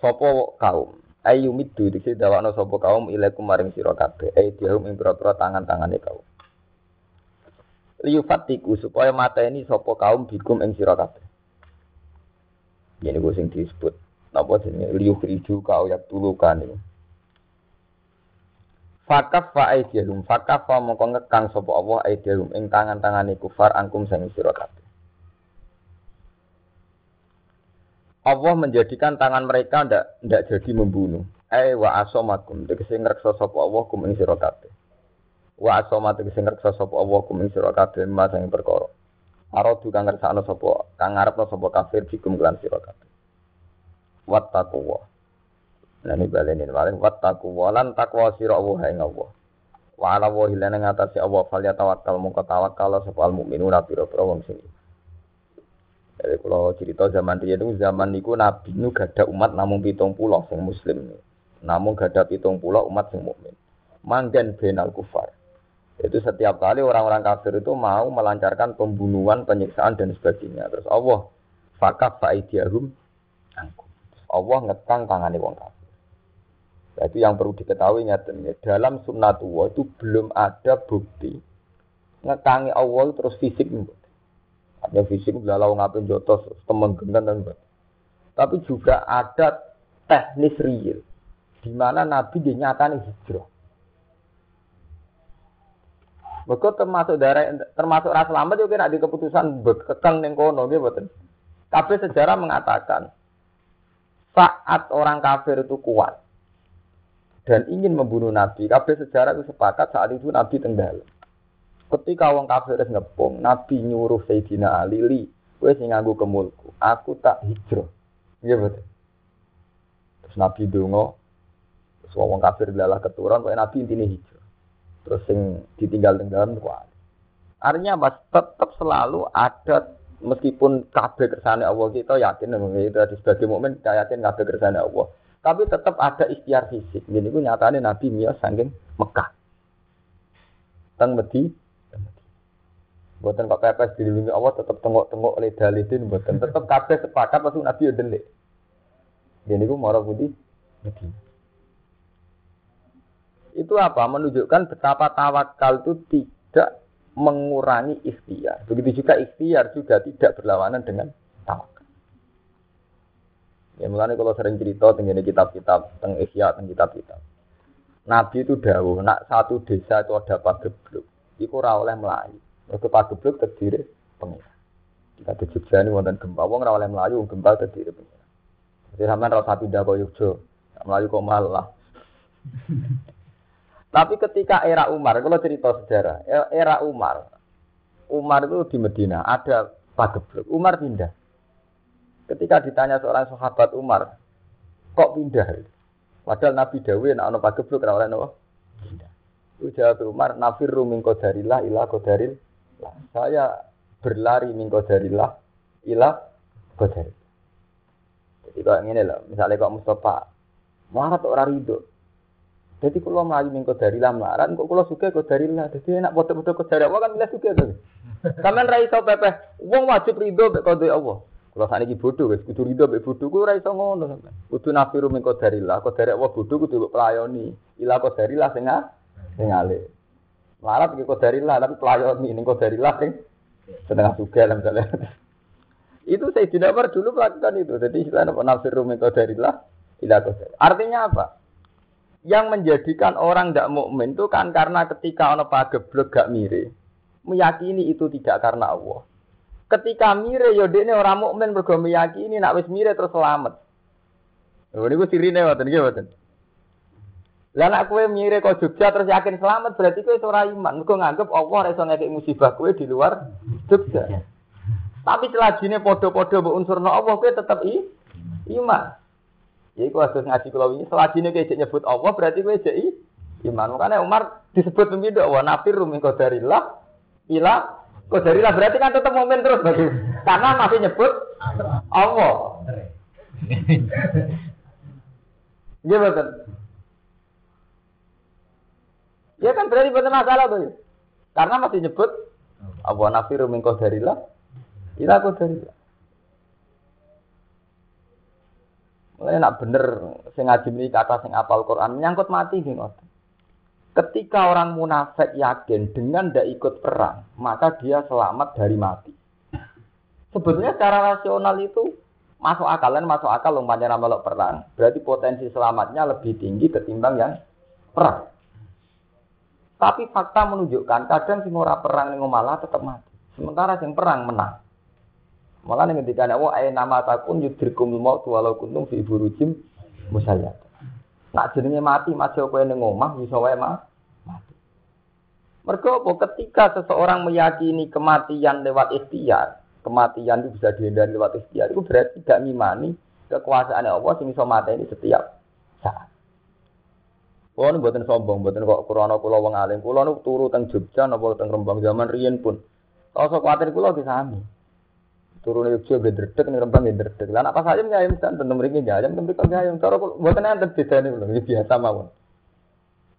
Sapa kaum ayyumiddu dikse dawakno sapa kaum ilaikum maring sira kabeh aidiyahum ing pira-pira tangan-tangane kaum. Liyufatiku supaya mata ini sapa kaum bikum ing sira kabeh. Ini gue sing disebut napa jenenge liyukhriju kau yak tulukan ini. Fakaf fa aidiyahum fakaf fa mongko ngekang sapa Allah aidiyahum ing tangan-tangane kufar angkum sing sira kabeh. Allah menjadikan tangan mereka ndak ndak jadi membunuh. Eh wa asomakum tegese ngreksa sapa Allah kum ing sira kabeh. Wa asoma tegese ngreksa sapa Allah kum ing sira kabeh ma sing perkara. Aradu kang ngersakno sapa kang ngarepno sapa kafir bikum lan sira kabeh. Wattaqwa Nah ini baleni maling wattaku walan takwa sira Allah ing Allah. Wa ala wa hilana ngatasi Allah fal ya tawakkal mongko tawakkal sapa al mukminuna pira-pira wong sini. Jadi kalau cerita zaman dia itu zaman niku Nabi nu gada umat namun pitung pulau sing muslim. Namun gada pitung pulau umat sing mukmin. Manggen benal kufar. Itu setiap kali orang-orang kafir itu mau melancarkan pembunuhan, penyiksaan dan sebagainya. Terus Allah fakaf fa'idiahum Allah ngekang tangane wong kafir. Nah, itu yang perlu diketahui nyatanya. Dalam sunnatullah itu belum ada bukti ngekangi Allah terus fisik. Ada fisik belalau ngapain jotos temen gendan dan Tapi juga ada teknis real di mana Nabi dinyatakan hijrah. Mereka termasuk darah termasuk ras lambat juga nak di keputusan bekekang neng kono gitu betul. Tapi sejarah mengatakan saat orang kafir itu kuat, dan ingin membunuh Nabi. Kabeh sejarah itu sepakat saat itu Nabi tenggal. Ketika wong kafir wis ngepung, Nabi nyuruh Sayyidina Ali, "Li, kowe sing nganggo kemulku, aku tak hijrah." Iya betul. Terus Nabi donga, terus wong kafir adalah keturun, kok Nabi intine hijrah. Terus sing ditinggal tenggalan kuat. Artinya mas tetap selalu ada meskipun kabeh kersane Allah kita yakin itu sebagai mukmin kita yakin kabeh kersane Allah tapi tetap ada ikhtiar fisik. Jadi itu nyatanya Nabi Mia saking Mekah. Teng Medi, Buatan kok pepes dilindungi Allah tetap tengok-tengok oleh dalidin buatan tetap kabeh sepakat pasti Nabi udah delik. Jadi itu marah putih Medi. Itu apa? Menunjukkan betapa tawakal itu tidak mengurangi ikhtiar. Begitu juga ikhtiar juga tidak berlawanan dengan tawakal. Ya mulane kalau sering cerita tentang kitab-kitab tentang Ihya tentang kitab-kitab. Nabi itu dawuh, nak satu desa itu ada pagebluk, iku ora oleh melayu. Mergo pagebluk terdiri pengira. Kita di Jogja ini wonten gempa, wong melayu, gempa terdiri pengira. Jadi sampean ora pindah ke Yogyo, melayu kok malah. Tapi ketika era Umar, kalau cerita sejarah, era Umar, Umar itu di Medina ada pagebluk, Umar pindah. Ketika ditanya seorang sahabat Umar, kok pindah? Padahal Nabi Dawi nak ono pagebluk ora oleh napa? Itu jawab Umar, nafirru min qadarillah ila qadaril. Saya berlari min qadarillah ila qadaril. Jadi kalau ini loh, misalnya kok Mustafa, marah orang ridho. Jadi kalau melayu min qadarillah marah, kok kalau suka qadarillah. Jadi enak foto-foto qadarillah, kan milih suka tuh. Kamen ra iso pepeh, wong wajib ridho mek qadar Allah. Kalau saat ini bodoh, wes kudu ridho mek bodoh, gue ora iso ngono. Kudu nafiru min qadarillah, qadar Allah bodoh kudu pelayoni. Ila qadarillah sing sing alih. Larat iki kodarillah tapi pelayon ini kodarillah sing setengah juga lah misalnya. itu saya tidak dulu melakukan itu. Jadi istilah apa nafsir rumi kodarillah ila kodarillah. Artinya apa? Yang menjadikan orang tidak mukmin itu kan karena ketika ono pageblek gak mire, meyakini itu tidak karena Allah. Ketika mire yo ini orang mukmin mergo meyakini nak wis mire terus selamat. Oh, ini gue sirine waten nggih waten. Lah nek kowe mire kok Jogja terus yakin selamat berarti kowe ora iman. Mergo nganggep Allah ora iso ngekek musibah kowe di luar Jogja. Tapi selajine padha-padha mbok unsurno Allah kowe tetep i iman. Ya iku harus ngaji kula wingi selajine kowe nyebut Allah berarti kowe jek iman. Makanya Umar disebut pemimpin wa nafir min qadarillah ila qadarillah berarti kan tetap momen terus bagi karena masih nyebut Allah. Iya betul. Ya kan berarti benar masalah tuh. Karena masih nyebut Abu nafiru min qadarillah ila qadarillah. Mulai nak bener sing ngaji kata sing apal Quran menyangkut mati gitu. Ketika orang munafik yakin dengan tidak ikut perang, maka dia selamat dari mati. Sebetulnya secara rasional itu masuk akal dan masuk akal umpamanya melok perang. Berarti potensi selamatnya lebih tinggi ketimbang yang perang. Tapi fakta menunjukkan kadang sing ora perang ning malah tetap mati. Sementara sing perang menang. Malah ning ketika ana wa nama takun yudrikum maut walau kuntum fi burujim musayyad. Nak jenenge mati masih kowe ning omah bisa wae mah mati. Mergo apa ketika seseorang meyakini kematian lewat ikhtiar, kematian itu bisa dihindari lewat ikhtiar, itu berarti tidak ngimani kekuasaan Allah sing iso ini setiap saat. Kulo nu mboten sombong, mboten kok krana kula wong alim. Kula nu turu teng Jogja napa teng Rembang zaman riyen pun. Rasa kuwatir kula ki sami. Turu ning Jogja ge dredeg ning Rembang. Lah apa saja nggak ayam kan tentu nggak ayam tentu kok ayam. Cara kula mboten enten bedane kula biasa mawon.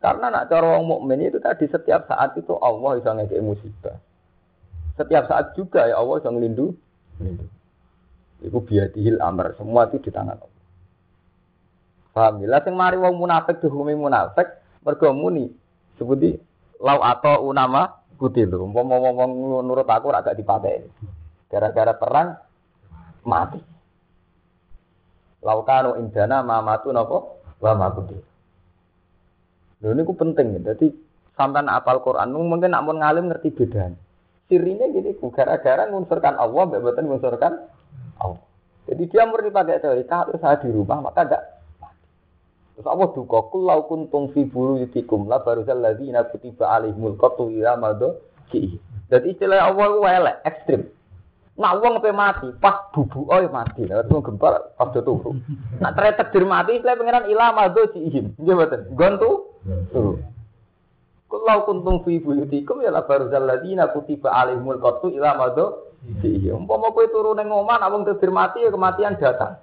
Karena nak cara wong mukmin itu tadi setiap saat itu Allah bisa ngekek musibah. Setiap saat juga ya Allah bisa ngelindu. Iku biadihil amr. Semua itu di tangan Allah. Paham ya? Sing mari wong munafik dihukumi munafik mergo muni sebuti lau atau unama kutilu. Umpama wong nurut aku ora gak dipakai. Gara-gara perang mati. Laukanu indana mamatu nopo wa makuti. Lho niku penting ya. Jadi sampean apal Quran mungkin nak mun ngalim ngerti bedanya. Sirine gini gara-gara ngunsurkan Allah mbek mboten ngunsurkan Allah. Jadi dia murni pakai teori kalau saya di rumah maka enggak Terus Allah duka kulau kuntung fi buyutikum la baruzal ladzina kutiba alaihimul qatlu ila ki. Dadi istilah Allah ku elek, ekstrim. Nak wong pe mati, pas bubu oh mati. Lah wong gempar pas do turu. Nak tretek dir mati istilah pengenan ila madha ki. Nggih mboten. Gon tu turu. Kulau kuntung fi buyutikum ya la baruzal ladzina kutiba alaihimul qatlu ila madha ki. Umpama kowe turu ning omah nak wong mati ya kematian datang.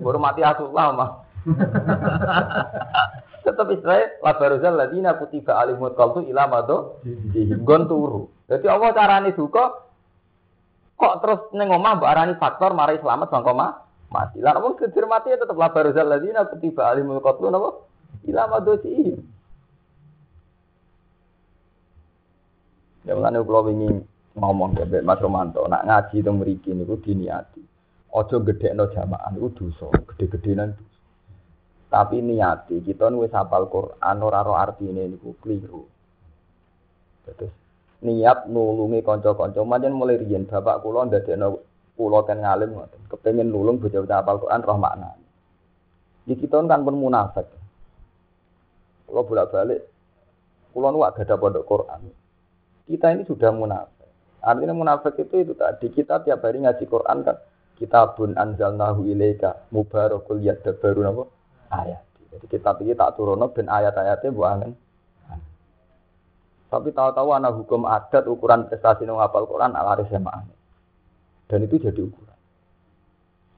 Baru mati asullah mah. Tetap Israel la baruzal ladina kutiba alimut qaltu ila mado gon turu. Jadi Allah carane duka kok terus ning omah mbok arani faktor mari selamat bang koma mati. Lah wong kedir mati tetep la baruzal ladina kutiba alimul qaltu napa ila mado Ya mulane kula wingi ngomong ke Mas Romanto, nak ngaji teng mriki niku diniati. Aja gedhekno jamaah niku dosa, gede-gedenan dosa. Tapi niati kita nulis hafal Quran ora ro artine niku keliru. Terus niat nulungi kanca-kanca manjen mulai riyen bapak kula ndadekno kula kan ngalim ngoten. Kepengin nulung bocah-bocah hafal Quran roh makna. Di kita kan pun munafik. Kalau bolak-balik, kula nu ada pondok Quran. Kita ini sudah munafik. Artinya munafik itu itu tadi kita tiap hari ngaji Quran kan kitabun anzalnahu ilaika mubarakul yadabbaru napa ayat. Jadi kita pilih tak turun ben ayat-ayatnya buangan. Tapi tahu-tahu anak hukum adat ukuran prestasi nang hafal Quran ala SMA. Dan itu jadi ukuran.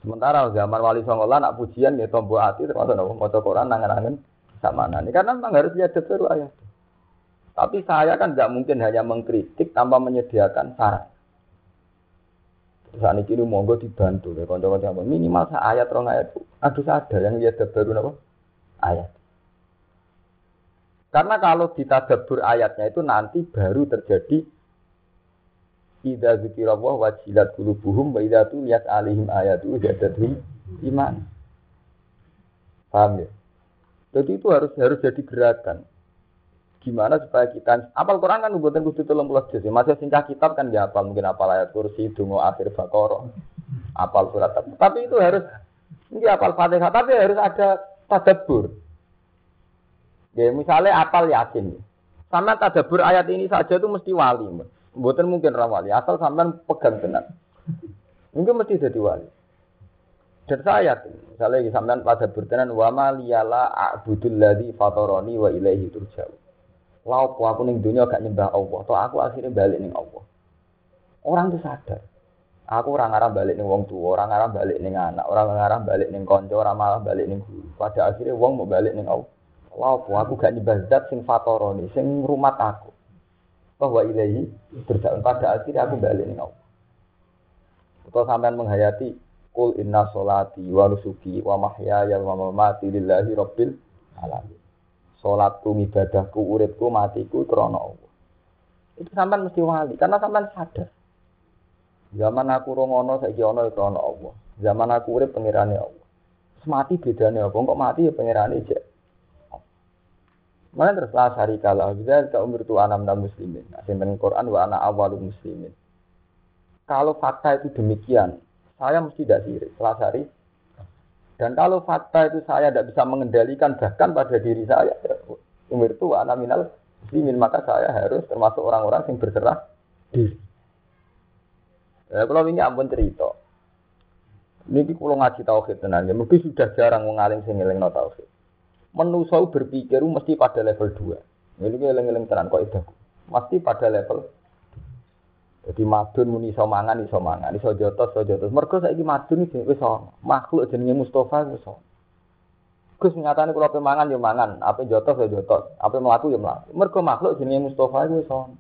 Sementara zaman Wali Songo nak pujian ya tombo hati termasuk nopo maca Quran nangan-nangan sama nani. Karena memang harus lihat detail ayat. Tapi saya kan nggak mungkin hanya mengkritik tanpa menyediakan saran. Saat ini monggo dibantu ya kanca-kanca minimal ayat rong ayat aduh ada yang lihat baru nopo ayat. Karena kalau ditadabur ayatnya itu nanti baru terjadi Ida zikirallah wajilat kulubuhum wa idza tuliyat alihim ayatu jadathum iman. Paham ya? Jadi itu harus harus jadi gerakan. Gimana supaya kita apal Quran kan buatan kudu tolong pulas juz. Masih singkat kitab kan ya apal mungkin apal ayat kursi dungo akhir bakoro, apal surat. Tapi itu harus ini apal fatihah tapi harus ada tadabur. Ya misalnya apal yakin. Sama tadabur ayat ini saja itu mesti wali. Buatan mungkin rawali, asal sampean pegang tenan. Mungkin mesti jadi wali. Dan saya misalnya sampean pada bertenan wa ma liyala a'budul ladzi fatarani wa ilaihi turja'u. Lau aku ning dunia gak nyembah Allah, toh aku akhirnya balik ning Allah. Orang itu sadar. Aku orang arah balik ning wong tua, orang arah balik ning anak, orang arah balik ning konco, orang malah balik ning guru. Pada akhirnya wong mau balik ning Allah. Lau aku gak nyembah zat sing fatarani, sing rumat aku bahwa ilahi berjalan pada akhirnya aku balik nih Allah. Kalau sampean menghayati kul inna solati wa nusuki wa mahyaya wa mamati lillahi rabbil alamin. Salatku, ibadahku, uripku, matiku krana Allah. Itu sampean mesti wali karena sampean sadar. Zaman aku rongono saiki ana krana Allah. Zaman aku urip pengirane Allah. Semati bedane apa? Kok mati ya pengirane jek. Mana terus lah hari kalau bisa ke umur tu anam dan muslimin. Asin Quran wa anak awal muslimin. Kalau fakta itu demikian, saya mesti tidak sirik. Selasari. Dan kalau fakta itu saya tidak bisa mengendalikan bahkan pada diri saya, umur tu anak minal muslimin maka saya harus termasuk orang-orang yang berserah diri. Ya, kalau ini ampun cerita. Ini kalau ngaji tauhid ya mungkin sudah jarang mengalim sing eling tauhid menusau berpikir mesti pada level 2. Ini eleng-eleng tenan kok itu. Mesti pada level jadi madun muni iso mangan iso mangan, iso jotos iso jotos. Mergo saiki madun iki wis makhluk jenenge Mustafa wis. Gus nyatane kula pe mangan yo mangan, apa jotos yo jotos, apa mlaku yo mlaku. Mergo makhluk jenenge Mustafa wis ono.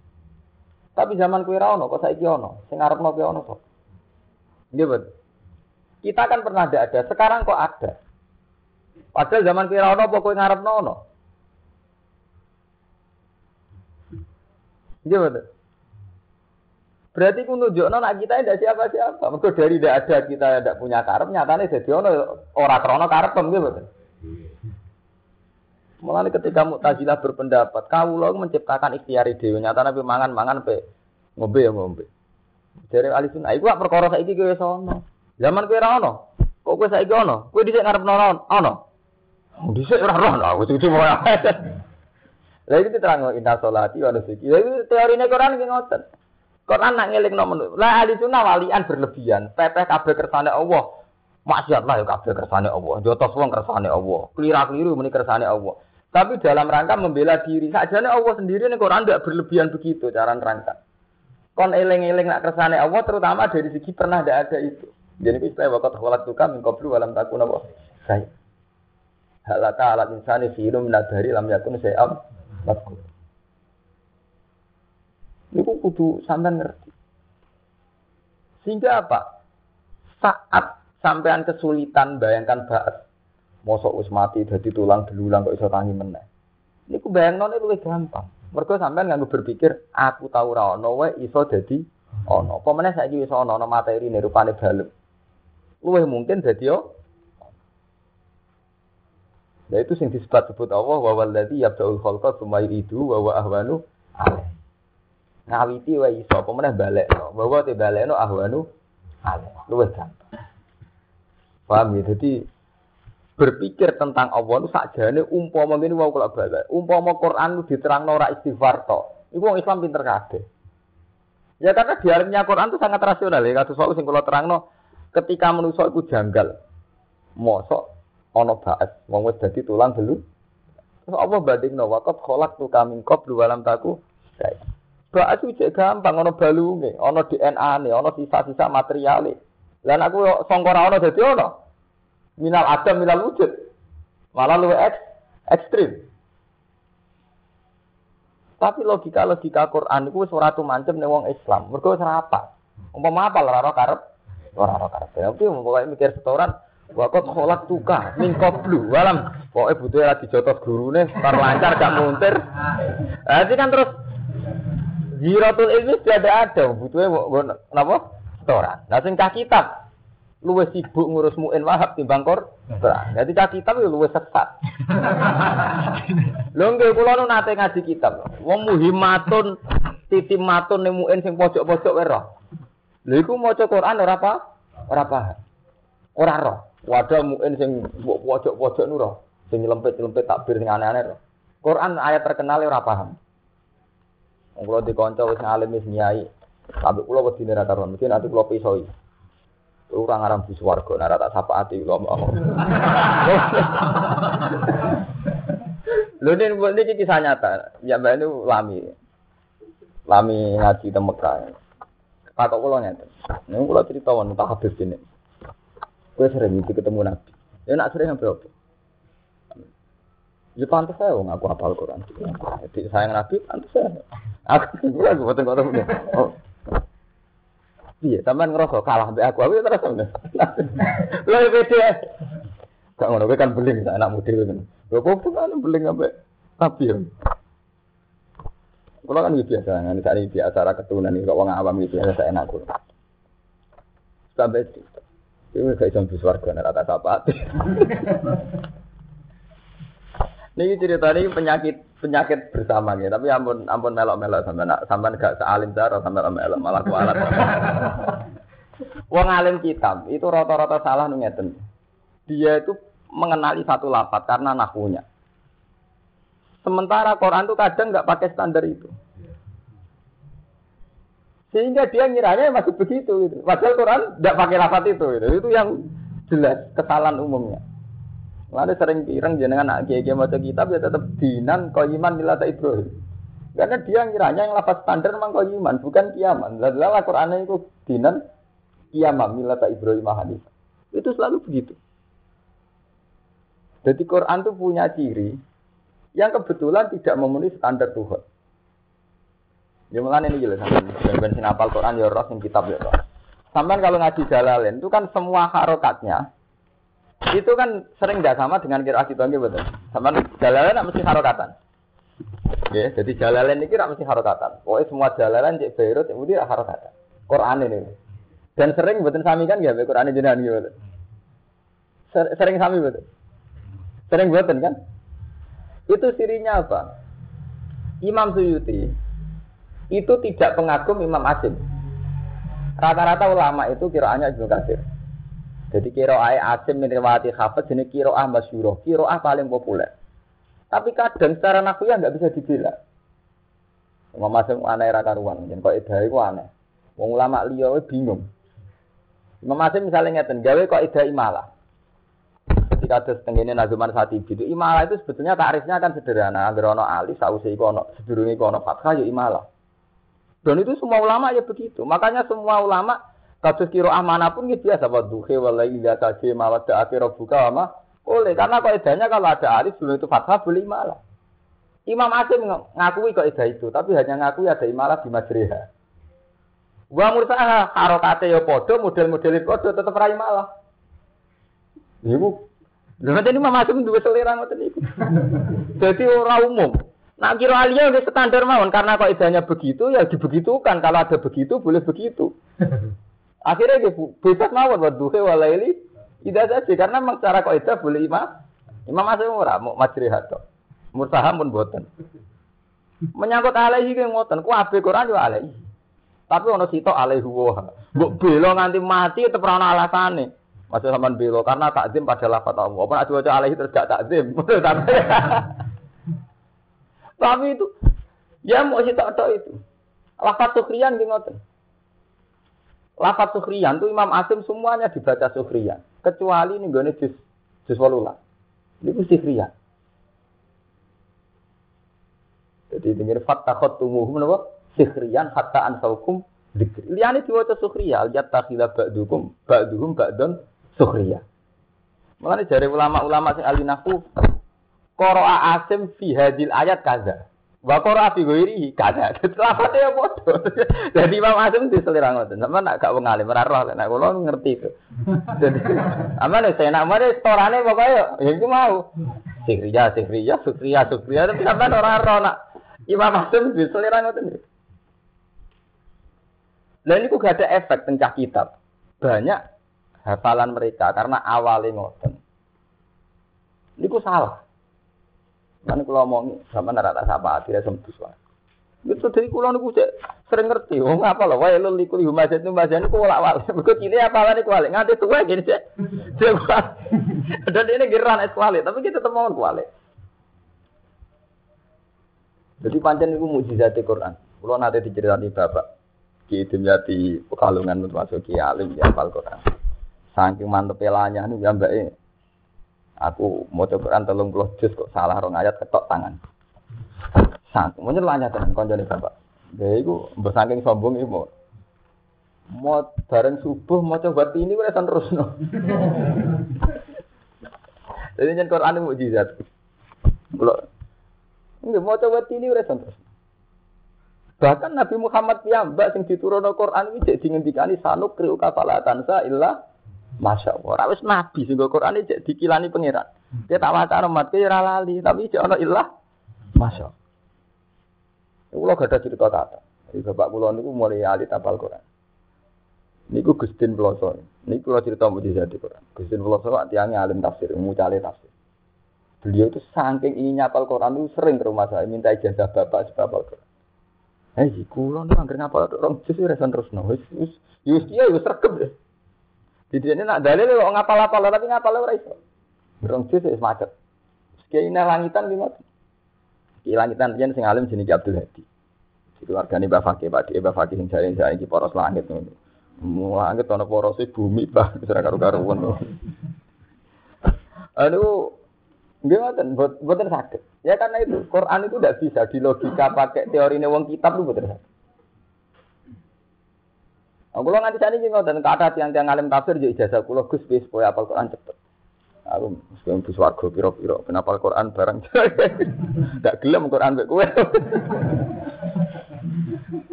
Tapi zaman kuwi ra ono, kok saiki ono. Sing arepno kuwi ono kok. Nggih, Kita kan pernah ada, sekarang kok ada. Padahal zaman kira ono apa kowe ngarepno? Iya betul. Berarti ku nunjukno nak kita tidak siapa-siapa. Mergo dari tidak ada kita tidak punya karep nyatane dadi ono ora krana karep nggih betul. Mulane ketika Mu'tazilah berpendapat, kawula menciptakan ikhtiar dhewe nyatane pe mangan-mangan pe ngombe ya ngombe. Dari ahli sunnah iku perkara saiki kowe wis ono. Zaman kowe ora. Kok kowe saiki ono? Kowe dhisik ngarepno ono. Bisa ora roh lah, wis itu mau Lah itu diterang inna sholati wa nusuki. Lah itu teorine Quran ki ngoten. Quran nak ngelingno menurut. Lah ahli sunnah walian berlebihan. Pepeh kabeh kersane Allah. Maksiat lah ya kabeh kersane Allah. Jotos wong kersane Allah. Kelira-keliru muni kersane Allah. Tapi dalam rangka membela diri. Sajane Allah sendiri nih Quran tidak berlebihan begitu cara nerangkan. Kon eling-eling nak kersane Allah terutama dari segi pernah tidak ada itu. Jadi istilah waktu kholak tuka min qablu walam takun apa? Saya halaka alat insani firu minadari lam yakun sayam madkur. Niku kudu sampean ngerti. Sehingga apa? Saat sampean kesulitan bayangkan bahas mosok wis mati dadi tulang belulang kok iso tangi meneh. Niku bayangno luwih gampang. Mergo sampean nganggo berpikir aku tahu ra ono wae iso dadi ono. Apa meneh saiki wis ono ana materi rupane balem. Luwih mungkin dadi yo Nah itu sing disebut sebut Allah wa walladzi yabda'ul khalqa tsumma yu'idu wa wa ahwanu alaih. Ngawiti wa iso apa meneh balekno. Bahwa te balekno ahwanu alaih. Luwih gampang. Paham ya? Jadi berpikir tentang Allah itu sakjane umpama ngene wau kula balik. Umpama Quran itu diterangno ora istighfar to. Iku wong Islam pinter kabeh. Ya karena di alamnya Quran itu sangat rasional ya. Kados wau sing kula terangno ketika manusa itu janggal. Mosok ana baat wong wis dadi tulang dulu terus apa bandingno waqat kholak tu kami qablu walam taku Bak itu gampang, ono balunge, ono DNA nih, ono sisa-sisa materiale. Dan aku songkor ono jadi ono. Minal adam, minal wujud. Malah lu ek, ekstrim. Tapi logika-logika Quran itu suara tuh mancem nih wong Islam. Mereka serapa. Umpama apa lara karep, lara karep. Tapi pokoknya mikir setoran, Wakot kolak tuka, min blue, walam. Pokoknya butuh lagi jotos guru nih, lancar gak muntir. Nanti kan terus Ziratul ilmi sudah ada ada, butuhnya kenapa? Setoran. Nah sing cah kitab, luwe sibuk ngurus muin wahab timbang kor. Jadi cah kitab itu luwe sesat. Lho nggih kula nu nate ngaji kitab. Wong muhimatun titimatun ning muin sing pojok-pojok wae roh. Lha iku maca Quran ora apa? Ora paham. Ora roh. Wadah muin sing pojok-pojok nu roh. Sing nyelempit-nyelempit takbir sing aneh-aneh. Quran ayat terkenal ora paham. Kalau di konco wis ngalim wis nyai, tapi kulo wedi ora karuan, mesti nanti kulo pisoi. Orang aram di swarga, nara tak sapa ati kulo mau. Lho ini buat ini kisah nyata. Ya mbak itu lami, lami ngaji di Mekah. Kakak nyata. Ini kulo cerita wan tak habis ini. Gue sering itu ketemu Nabi. Ya nak sering apa? Ya pantas saya wong aku hafal Quran. Jadi sayang Nabi pantas saya. Aku ora aku boten kok temen. Oh. Iya, sampean ngerasa kalah mbek aku, aku terus temen. Lha beda. Gak ngono kan beling sak anak model kan. Lho kok kan beling ambek tapi ya. Kalau kan biasa, kan saat ini biasa keturunan ini, kok wong awam gitu biasa saya enak kulo. Sampai itu, itu kayak jam warga rata apa? Ini cerita ini penyakit penyakit bersama ya. Tapi ampun ampun melok-melok sampai sampai gak sealim cara sampai melok malah kualat. Wong alim kitab itu rata-rata salah ngeten. Dia itu mengenali satu lapat karena nahunya. Sementara Quran itu kadang nggak pakai standar itu. Sehingga dia ngiranya masih begitu gitu. Padahal Quran tidak pakai lafat itu gitu. Itu yang jelas kesalahan umumnya. Lalu sering pirang jenengan anak kiai maca kitab ya tetap dinan iman milata Ibrahim. Karena dia ngiranya yang lapas standar memang iman bukan kiaman. Lalu Al-Qur'an itu dinan kiaman milata Ibrahim Hanif. Itu selalu begitu. Jadi Quran itu punya ciri yang kebetulan tidak memenuhi standar Tuhan. Ya mulai ini jelas sampai ben apal Quran ya roh sing kitab ya roh. Sampai kalau ngaji Jalalain itu kan semua harokatnya itu kan sering tidak sama dengan kira kita betul. Sama jalalan mesti harokatan. Ya, jadi jalalan ini kira mesti harokatan. Pokoknya semua jalalan cek Beirut itu dia harokatan. Quran ini. Dan sering betul sami kan ya Quran ini jenengan gitu. Sering sami betul. Sering betul kan? Itu sirinya apa? Imam Suyuti itu tidak pengagum Imam Asim. Rata-rata ulama itu kiraannya juga kasir. Jadi kiroah asim min riwayati hafid jenis kiroah masyuroh, kiroah paling populer. Tapi kadang secara ya nggak bisa dibela. Imam Asim aneh ra karuan, jen kok edah iku aneh. Wong ulama liya bingung. Imam Asim misalnya ngeten, gawe kok edah imalah. Ketika ada setengahnya Nazuman saat itu imalah itu sebetulnya tarifnya kan sederhana. Agar ono alif, sausai iku ono, sedurunge iku ono fathah ya imalah. Dan itu semua ulama ya begitu. Makanya semua ulama Kados kira pun gitu biasa wa duhe walai ila kaji mawad akhir buka ama boleh karena kaidahnya kalau ada alif sebelum itu fathah boleh imalah. Imam Asim ngakui kaidah itu, tapi hanya ngakui ada imalah di majriha. Wa mursaha harokate ya podo, model-model podo tetap rai malah. Ibu, lha ini Imam Asim dua selera ngoten iku. Jadi orang umum. Nah kira alia udah standar mawon karena kaidahnya begitu ya dibegitukan kalau ada begitu boleh begitu. Akhirnya dia bebas mawon buat duhe walaili tidak saja karena memang cara itu boleh imam imam masih murah mau majrihat to. Murtaham pun buatan. Menyangkut alaihi ke ngoten, ku abe Quran yo alaihi. Tapi ono sitok alaihi wa. Mbok belo nganti mati tetep ora alasane. Masih sampean belo karena takzim pada lafaz Allah. Apa nak diwaca alaihi terus gak takzim. Tapi itu ya mau sitok tok itu. Lafaz sukriyan ki ngoten. Lafat sukhriyan itu Imam Asim semuanya dibaca sukhriyan. Kecuali ini juz, juz walulah. Ini sukhriyan. Jadi dengar fattakhot tumuhum napa? Sikhriyan hatta ansaukum dzikri. Liyane diwaca sukhriya, yattakhila ba'dukum ba'duhum ba'dun sukhriya. Mulane jare ulama-ulama sing ahli nahwu qara'a asim fi hadil ayat kaza. Wa qara'a fi ghairi kaza. Lafate ya padha. Jadi Imam Asim diselira ngoten. Sampe nak gak wong alim ora roh nek kula ngerti itu. Jadi amane saya nak mare storane pokoke ya iku mau. Sikriya, sikriya, sukriya, sukriya tapi sampean ora roh nak Imam Asim diselira ngoten. Lah ini gak ada efek tencah kitab. Banyak hafalan mereka karena awalnya ngoten. Ini salah. Mana kalau ngomong sama neraka sapa akhirnya sembus wae. Itu dari niku cek sering ngerti. Oh ngapa loh? Wae lu liku ibu masjid nu masjid niku wala wala. Begitu cili apa niku wale. Nganti tua gini cek. Dan ini geran es kuali. Tapi kita temuan kuali. Jadi pancen mujizat Quran. Kulo nanti diceritani bapak. Ki Dimyati Pekalungan termasuk Ki Alim di hafal Quran. Saking mantep pelanya nih ya mbak Aku mau coba Quran telung puluh juz kok salah rong ayat ketok tangan. Sang, mau nyelanya tenan konjone bapak. Dia itu bersaking sombong ibu. Mau bareng subuh mau coba ini udah terus no. Jadi nyen Quran itu mujizat. Kalau enggak mau coba ini udah terus. Bahkan Nabi Muhammad piyambak sing diturunno Quran iki jadi ngendikani sanuk kriu kafalatan sa illa Masya Allah. Ora wis nabi sing Quran iki dikilani pangeran. Dia tak waca umat ke tapi jek ana ilah. Masya Allah. Kulo gak ada cerita kata. Jadi bapak kulo niku mulai alit apal Quran. Niku Gustin Peloso. Niku kulo cerita mujizat di Quran. Gustin Peloso tiangnya alim tafsir, mucale tafsir. Beliau itu saking ingin nyapal Quran itu sering ke rumah saya minta ijazah bapak sebab Quran. Eh, kulo nih angker ngapal orang justru resan terus no. Wis wis wis iya wis Jadi ini nak dalil kok ngapal-apal tapi ngapal ora iso. Rong juz wis macet. Kiai langitan lima. Kiai langitan yen sing alim jenenge Abdul Hadi. Itu wargane Mbah Fakih, Pak Mbah Fakih sing jare jare iki poros langit ngono. Langit ana porose bumi bah ora karo-karuan. Aduh, Nggih buat mboten sakit. Ya karena itu Quran itu tidak bisa di logika pakai teori wong kitab itu mboten sakit. Aku lo nganti sani jadi ngoten kata tiang-tiang alim tafsir jadi ijazah kulo Gus bis supaya apal Quran cepet. Aku mesti bus warga piro-piro kenapa Quran bareng. Gak gelem Quran mbek kowe.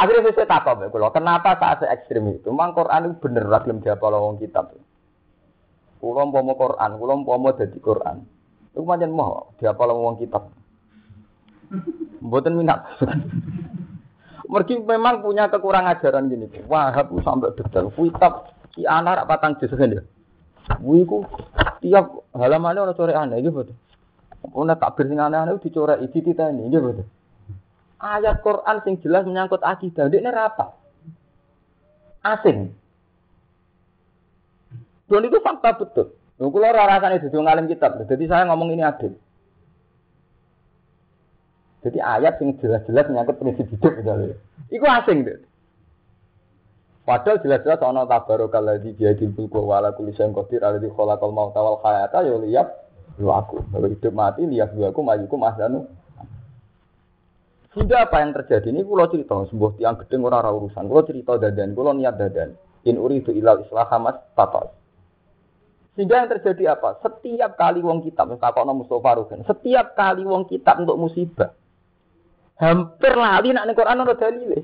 Akhirnya saya takut mbek kulo, kenapa saat saya ekstrim itu? Mang Quran itu bener lah gelem diapal wong kitab. Kulo mau Quran, kulo mau jadi Quran. Itu macam mau diapal wong kitab. Mboten minat. Mergi memang punya kekurangan ajaran gini. Wahab sampai detail. Kitab si anak patang jus kan ya. Wiku tiap halamannya orang coret aneh gitu betul. Ono takbir sing aneh-aneh dicoret iki ini gitu betul. Ayat Quran sing jelas menyangkut akidah, ini apa? Asing. Dan itu fakta betul. Ora rasane dadi ngalim kitab. Jadi saya ngomong ini adil. Jadi ayat yang jelas-jelas menyangkut prinsip hidup misalnya. Iku asing deh. Padahal jelas-jelas ana tabarokal ladzi biadil mulku wa ala kulli syai'in qadir alladzi khalaqal mauta wal hayata ya liyab lu aku. Bahwa hidup mati lihat lu aku majuku masdanu. Sudah apa yang terjadi ini kulo cerita sebuah tiang gedeng ora ora urusan. Kulo cerita dadan, kulo niat dadan. In uridu ilal islah hamas tatal. Sehingga yang terjadi apa? Setiap kali wong kitab, takokno Mustafa Rugen, setiap kali wong kitab untuk musibah, hampir lali nak ning Quran ora dalile.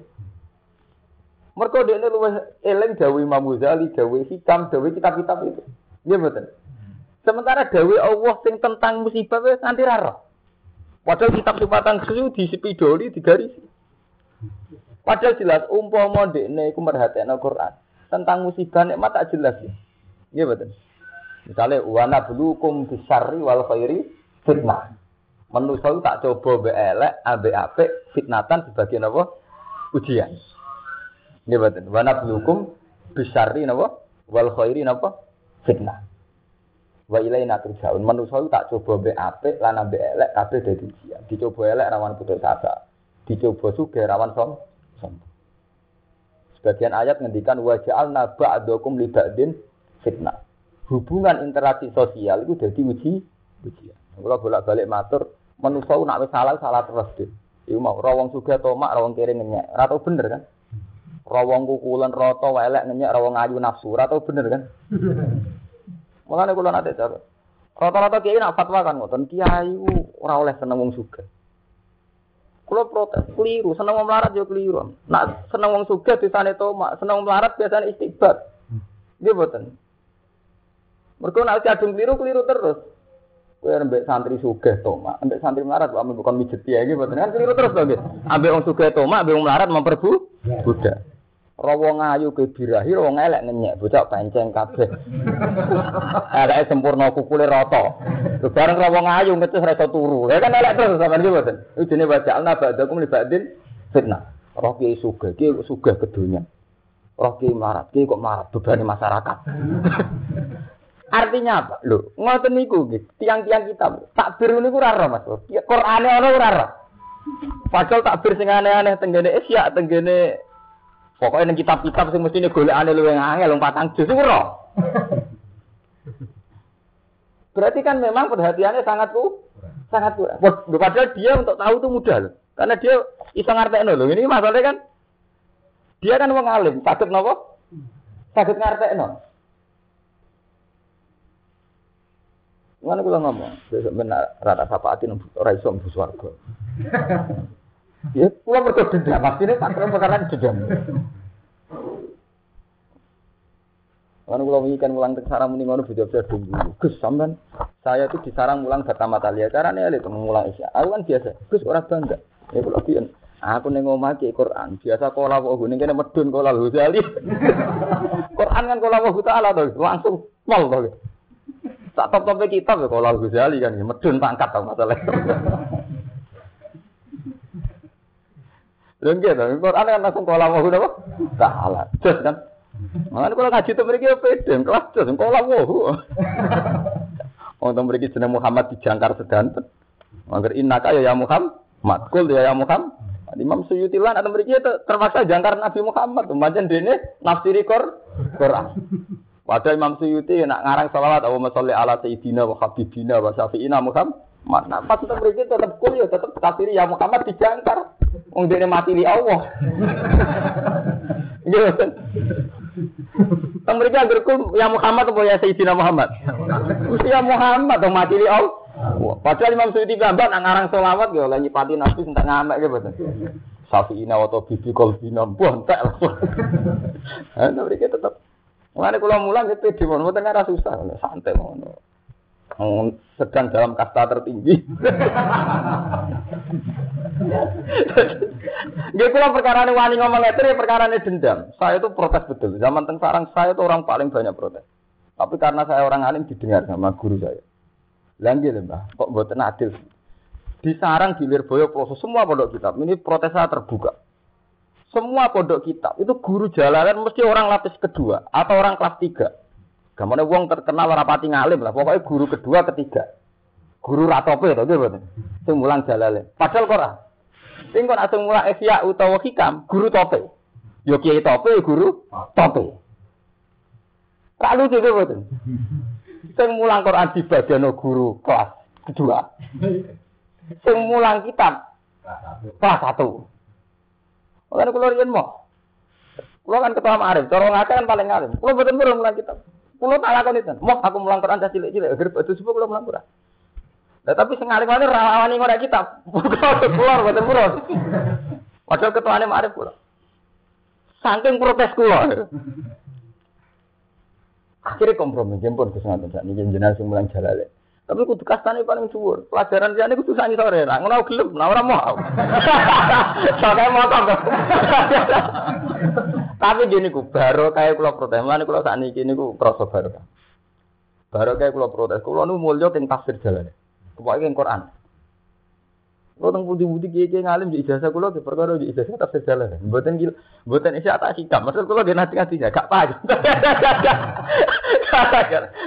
Mergo dekne luwih eling dawuh Imam Ghazali, dawuh hikam, dawuh kitab-kitab itu. Nggih mboten. Sementara dawuh Allah sing tentang musibah wis nganti ra Padahal kitab sifatan susu di sepidoli digarisi. Padahal jelas umpama dekne iku merhatekno Quran tentang musibah nikmat tak jelas ya. Nggih mboten. Misalnya wana bulukum bisari wal khairi fitnah. Manusia tak coba be elek, abe ape, fitnatan sebagian apa? Ujian. Ini betul. Wana blukum bisari napa? Wal khairi napa? Fitnah. Wa ilaina turjaun. Manusia tak coba be ape, lan abe elek, kabeh ujian. Dicoba elek rawan putus asa. Dicoba suge rawan som. som. Sebagian ayat ngendikan wa ja'alna ba'dakum li ba'din fitnah. Hubungan interaksi sosial itu jadi uji ujian. Kalau bolak-balik matur, manusia nak salah salah terus deh. Iku mau rawong suga tomak, rawong kiri ngenyek. Ora tau bener kan? Rawong kukulan roto welek ngenyek, rawong ayu nafsu. Ora tau bener kan? Mulane kula nate cara. Rata-rata kiai nak fatwa kan ngoten, kiai ora oleh seneng wong protes, keliru, seneng wong melarat yo keliru. Nak seneng wong suga disane tomak, seneng wong melarat biasanya istighfar. Nggih boten. Mergo nek kadung keliru keliru terus. Kowe ambek santri sugih tomak, ambek santri melarat kok bukan mijet ya boten kan keliru terus nggih. Ambek wong sugih tomak, ambek wong melarat memperbu budak. Rawa ngayu ke birahi, rawa ngelek ngenyek, bocah panceng kabeh. Eleke sempurna kukule rata. Lho bareng rawa ngayu ngecus ra iso turu. Ya kan elek terus sampean iki boten. Iki jenenge waja'alna ba'dakum li ba'din fitnah. Roh ki sugih, ki sugih ke dunya. Roh ki melarat, ki kok melarat bebani masyarakat. Artinya apa? Lho, ngoten niku nggih. Tiang-tiang kita takbir niku ora roh Mas. Qur'ane ana ora roh. Padahal takbir sing aneh-aneh tenggene Isya, tenggene pokoknya ning kitab-kitab sing mestine golekane luwih angel wong patang iku roh. Berarti kan memang perhatiannya sangat ku sangat kurang. Padahal dia untuk tahu itu mudah loh. Karena dia iso ngartekno lho. Ini masalahnya kan dia kan wong alim, sakit nopo? Sakit ngartekno. Mana kula ngomong, besok benar rata sapaati nang ora iso mlebu swarga. Ya, kula mergo dendam, maksudnya tak perkara dendam. Kan kula wingi kan mulang teng sarang muni ngono beda-beda dulu. Gus sampean saya itu di sarang mulang pertama kali ya carane elit mulang isya. Aku kan biasa. Gus ora bangga. Ya kula piyen. Aku ning omah ki Quran. Biasa kala kok ngene kene medun kala Ghazali. Quran kan kala wa taala to langsung pol to. Tak top-top kitab ya kalau Ghazali kan medun pangkat tau masalah. Lha nggih to, Quran kan langsung kala wa napa? Taala. Terus kan. Makanya kalau ngaji itu mereka pede, kelas terus, kalau wahu. Untuk mereka jeneng Muhammad dijangkar sedanten. Mager innaka ya ya Muhammad, kul ya ya Muhammad. Imam Suyuti lan atau mereka terpaksa jangkar Nabi Muhammad, pancen dene nafsiri Quran. Padahal Imam Suyuti nak ngarang salawat Allahumma sholli ala sayyidina wa habibina wa syafi'ina Muhammad. Nah, pas tetap mereka tetap kul ya tetap kafir ya Muhammad dijangkar. Wong dene mati li Allah. Gitu. Kan mereka agarku ya Muhammad atau ya Sayyidina Muhammad? Ya Muhammad atau mati li Allah. Padahal Imam Suyuti gambar nak ngarang selawat ya lagi pati nabi entek ngamek gitu betul. Safiina atau bibi kolbina bontek langsung. Nah, mereka tetap Mulane kula mulang itu di mana mboten ora susah, santai ngono. Sedang dalam kasta tertinggi. Nggih kula perkara wani ngomong ngeten ya perkara dendam. Saya itu protes betul. Zaman teng saya itu orang paling banyak protes. Tapi karena saya orang alim didengar sama guru saya. Lagi lho Mbah, kok mboten adil. Di sarang di Lirboyo proses semua pondok kitab. Ini protes saya terbuka. Semua pondok kitab itu guru jalanan mesti orang lapis kedua atau orang kelas tiga. Gamane wong terkenal rapati ngalim lah. Pokoknya guru kedua, ketiga. Guru ratope itu gitu. Sing mulang jalale. Padahal kok ora. Sing kok asing mulang ihya utawa hikam, guru tope. Yo kiai tope, guru tope. Tak lucu gitu betul. Sing mulang Quran di bagian guru kelas kedua. Sing mulang kitab kelas satu. Makanya kalau rian mau. Kulo kan ketua Arif, cara ngake kan paling alim. Kulo betul betul mulang kitab. Kulo tak lakon itu. Mau aku mulang Quran dah cilik-cilik, agar batu subuh kulo mulang Quran. Nah, tapi sing alim ini rawani ngora kitab. Kulo betul betul. Padahal ketua Arif kulo. Saking protes kulo. Akhirnya kompromi, jemput ke sana saat ini jenazah sing mulang jalale. Tapi kudu kastane paling dhuwur. Pelajaran liyane kudu sani sore. Lah ngono gelem, lah ora mau. Soale motor. Tapi gini ku baru kayak kula protes. Mulane kula sakniki niku krasa baru. Baru kayak kula protes. Kula nu mulya teng tafsir jalane. Pokoke teng Quran. Kula teng budi-budi kiye-kiye ngalim di ijazah kula di perkara di ijazah tafsir jalane. Mboten gil, mboten isi tak hikam. Maksud kula nggih nanti-nanti gak paham.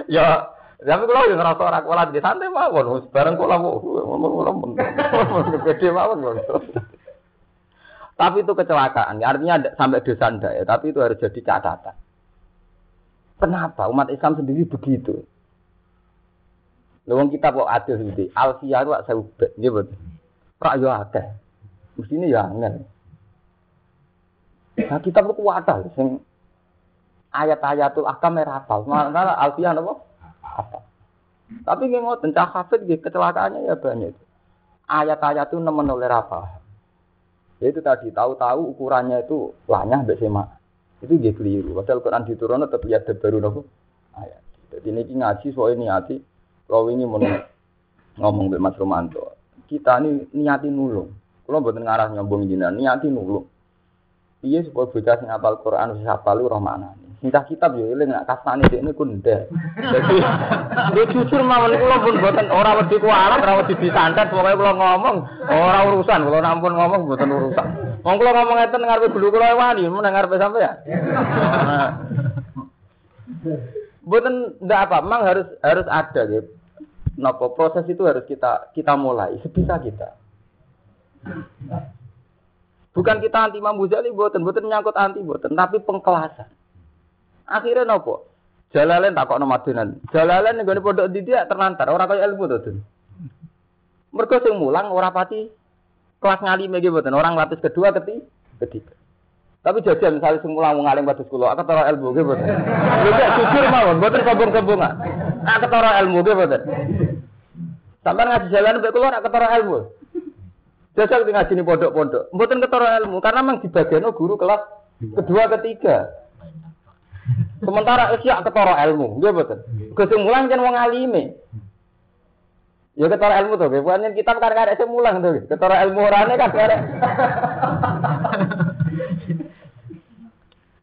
Ya tapi kalau yang ngerasa orang kualat di santai mawon, bareng kula ngomong gede mawon Tapi itu kecelakaan, artinya sampai dosa ndak ya, tapi itu harus jadi catatan. Kenapa umat Islam sendiri begitu? Lewong kita kok adil sendiri. Alfiyah itu saya ubah, gitu. Rak yo akeh. Mestinya ya angel. Nah, itu wadah sing ayat-ayatul ahkam merapal. Malah alfiah apa? Apa? Tapi nggak mau cah hafid kecelakaannya ya banyak. Ayat-ayat itu nemen oleh apa? Ya itu tadi tahu-tahu ukurannya itu lanyah mbek sema. Itu dia keliru. Padahal Quran diturunkan tetap lihat baru nopo ayat. Jadi ini ngaji ini hati. Kalau ini mau ngomong mbek Mas Romanto. Kita ini niati nulung. Kalau buatan ngarah nyombong jinan, niati nulung. Iya supaya bocah sing apal Quran wis hafal roh maknane. Sintah kitab yo eling nak kasane ini kunde. Jadi dia jujur mawon kula pun boten ora wedi kualat, ora wedi disantet, pokoke kula ngomong ora urusan, kula nampun ngomong boten urusan. Wong kula ngomong ngeten ngarepe bulu kula wani, mun ngarepe ya. Boten ndak apa, memang harus harus ada gitu. Nopo proses itu harus kita kita mulai sebisa kita. Bukan kita anti Imam Ghazali, buatan, buatan nyangkut anti, buatan, tapi pengkelasan. Akhirnya nopo? Jalalen tak kok Madinan. Jalalen ning pondok dia terlantar, orang kaya ilmu to, Mereka sing mulang ora pati kelas ngalime iki mboten, orang lapis kedua ketiga. ketiga. Tapi jajal misalnya sing mulang ngalim pada sekolah, aku taruh ilmu gitu mboten. Lha jujur mawon, mboten sombong-sombong. Aku taruh ilmu gitu mboten. Sampai ngaji jalan kula nak ketara ilmu. Jajal di ngaji pondok-pondok. Mboten ketara ilmu karena memang di bagian guru kelas kedua ketiga. Sementara isya ketara ilmu, nggih mboten. Kesemulan kan wong alime. Ya ketara ilmu tuh, bukan kitab kan karek semulang tuh. Ketara ilmu orane kan karek.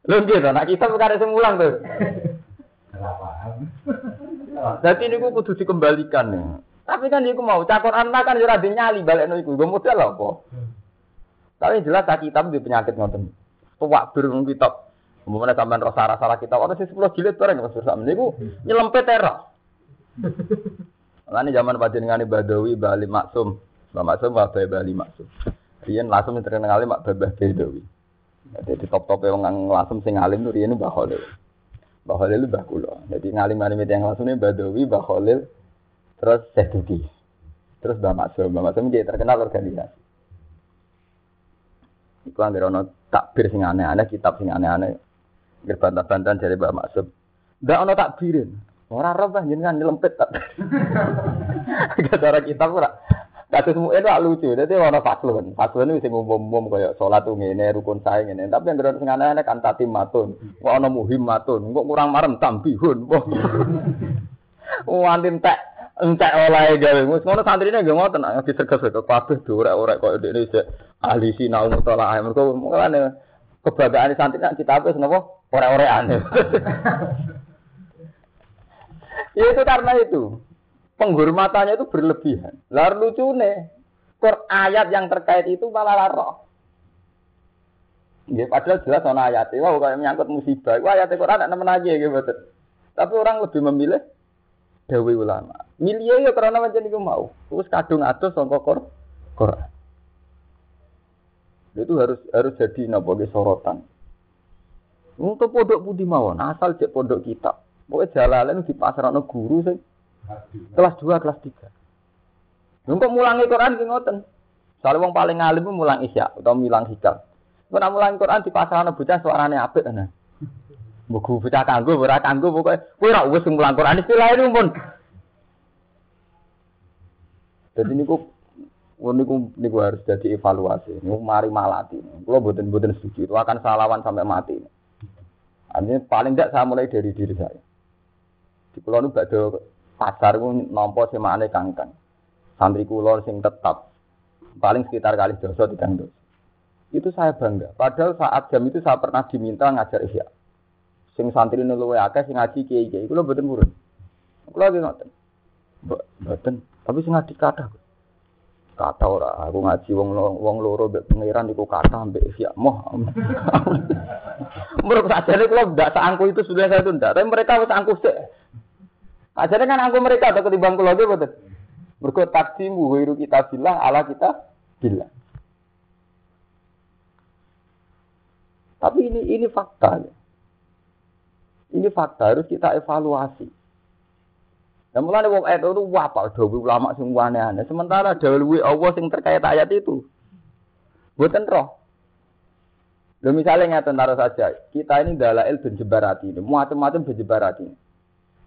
Lho nggih to, nak kitab karek semulang tuh. Jadi ini kudu dikembalikan nih. Tapi kan iku mau cakor anak kan ora nyali balik iku. Gue modal apa? Tapi jelas tak kitab di penyakit ngoten. Tuwak bir kitab. Umumnya sampean rasa salah kitab ana sing 10 jilid bareng Mas Sak niku nyelempet era. Lani zaman panjenengane Badawi Bali Maksum. Mbak Maksum wa Bali Maksum. Riyen langsung terkenal Mak Babah Badawi. Jadi top-top yang langsung sing alim tuh riyen Mbah Khalil. Mbah Khalil Mbah kula. Jadi ngalim-ngalim yang langsung Badawi Mbah Khalil terus Seduki, terus Mbak Maksum, Mbak Maksum dia terkenal organisasi. Iku anggere ono takbir sing aneh-aneh, kitab sing aneh-aneh. Nggih bantah-bantahan dari Mbak Maksum. Ndak ono takbirin. Ora roh bah jenengan nyelempet tak. Gara kitab ora. Kasus mu itu lucu, jadi ono faslun. Faslun itu sing umum-umum kaya salat tuh ngene, rukun sae ngene. Tapi yang gara sing aneh-aneh kan tatim matun. Kok ono muhim matun, kok kurang marem tambihun. Wah, antin tak entek oleh gawe mus ngono santrine nggih ngoten nek diseges-seges kabeh dorek-orek koyo ndekne sik ahli sinau mutala ae mergo mulane kebanggaan santri nek kita apa napa orek-orekan ya itu karena itu penghormatannya itu berlebihan lucu lucune Kur ayat yang terkait itu malah laro. Ya, padahal jelas ana ayat, wah kayak menyangkut musibah. Wah ayat Quran ada nemen aja gitu. Tapi orang lebih memilih dawe ulama. Milih ya karena macam itu mau. Terus kadung atus sangka Quran. Itu harus harus jadi napa sorotan. Untuk pondok budi mawon, asal cek pondok kita. Pokoknya jalalan di pasar guru sih. Kelas 2, kelas 3. Untuk mulangi Quran ki ngoten. Soalnya wong paling alim mulang isya atau mulang hikam. Nek mulang Quran di pasar ana bocah suarane apik ana. Buku bocah kanggo ora kanggo pokoke kowe ora wis mulang Quran istilah ini pun. Jadi niku niku harus jadi evaluasi. Niku mari malati. Kalau boten boten setuju itu akan salawan sampai mati. Artinya paling tidak saya mulai dari diri saya. Di pulau nu badhe pasar ku nampa semane kangkang. Santri kula sing tetap paling sekitar kali dosa tiga dosa. Itu saya bangga. Padahal saat jam itu saya pernah diminta ngajar isya. Sing santri luwe akeh sing ngaji kiai-kiai kula mboten purun. Kula lagi ngoten. Mboten, tapi sing ngaji kata. Kata ora, aku ngaji wong wong loro mbek pangeran iku kata mbek siap moh. Menurut sajane kula ndak seangku itu sudah saya tunda, tapi mereka wis angku sik. Ajane kan angku mereka atau ketimbang kula ge mboten. Mergo takdimu wiru kita bilang ala kita bilang. Tapi ini ini fakta. Ini fakta harus kita evaluasi. Dan mulai wong ayat itu wah pak ulama sing aneh-aneh. Sementara dawuh Allah sing terkait ayat itu. Buatan roh. Lo misalnya ngeten taruh saja, kita ini dalail ben jebarati ini, macam-macam ben jebarati.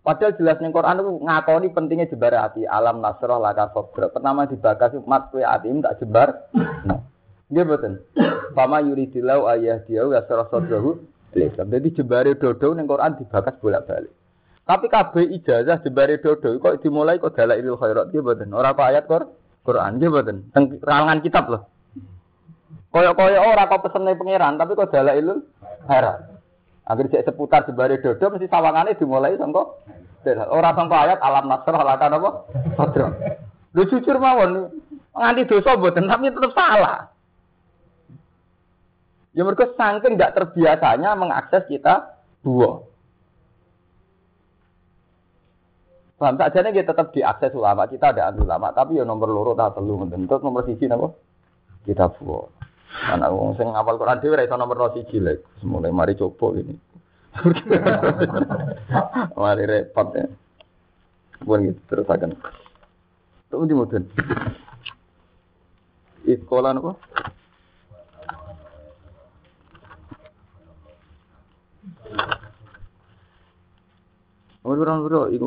Padahal jelas ning Quran itu ngakoni pentingnya jebarati, alam nasroh laka sobra. Pertama dibakas mat kue atim tak jebar. Dia betul. Fama yuridilau ayah dia ya sarah sodrahu. Jadi jebare dodo ning Quran dibakas bolak-balik. Tapi kabeh ijazah jebare dodo kok dimulai kok dalailul khairat dia betul. Orang kok ayat Quran dia betul. Teng kalangan kitab loh. Koyok-koyok ora kok pesene pangeran, tapi kok ilmu heran. Agar cek seputar jebare dodo mesti sawangane dimulai sangka ora sangka ayat alam nasrah lakan apa? Sadra. Lu jujur mawon nganti dosa mboten tapi tetap salah. Ya mereka saking tidak terbiasanya mengakses kita dua. Paham tak jadi kita tetap diakses ulama kita ada ulama tapi ya nomor loro tak perlu bentuk nomor sisi napa kita buat. Anak wong sing ngapal Quran dhewe ora iso nomor siji lek. Mulai mari coba ini. mari repot ya. Bukan gitu terus akan. Tuh di mudun. Sekolah apa? Nomor nomor itu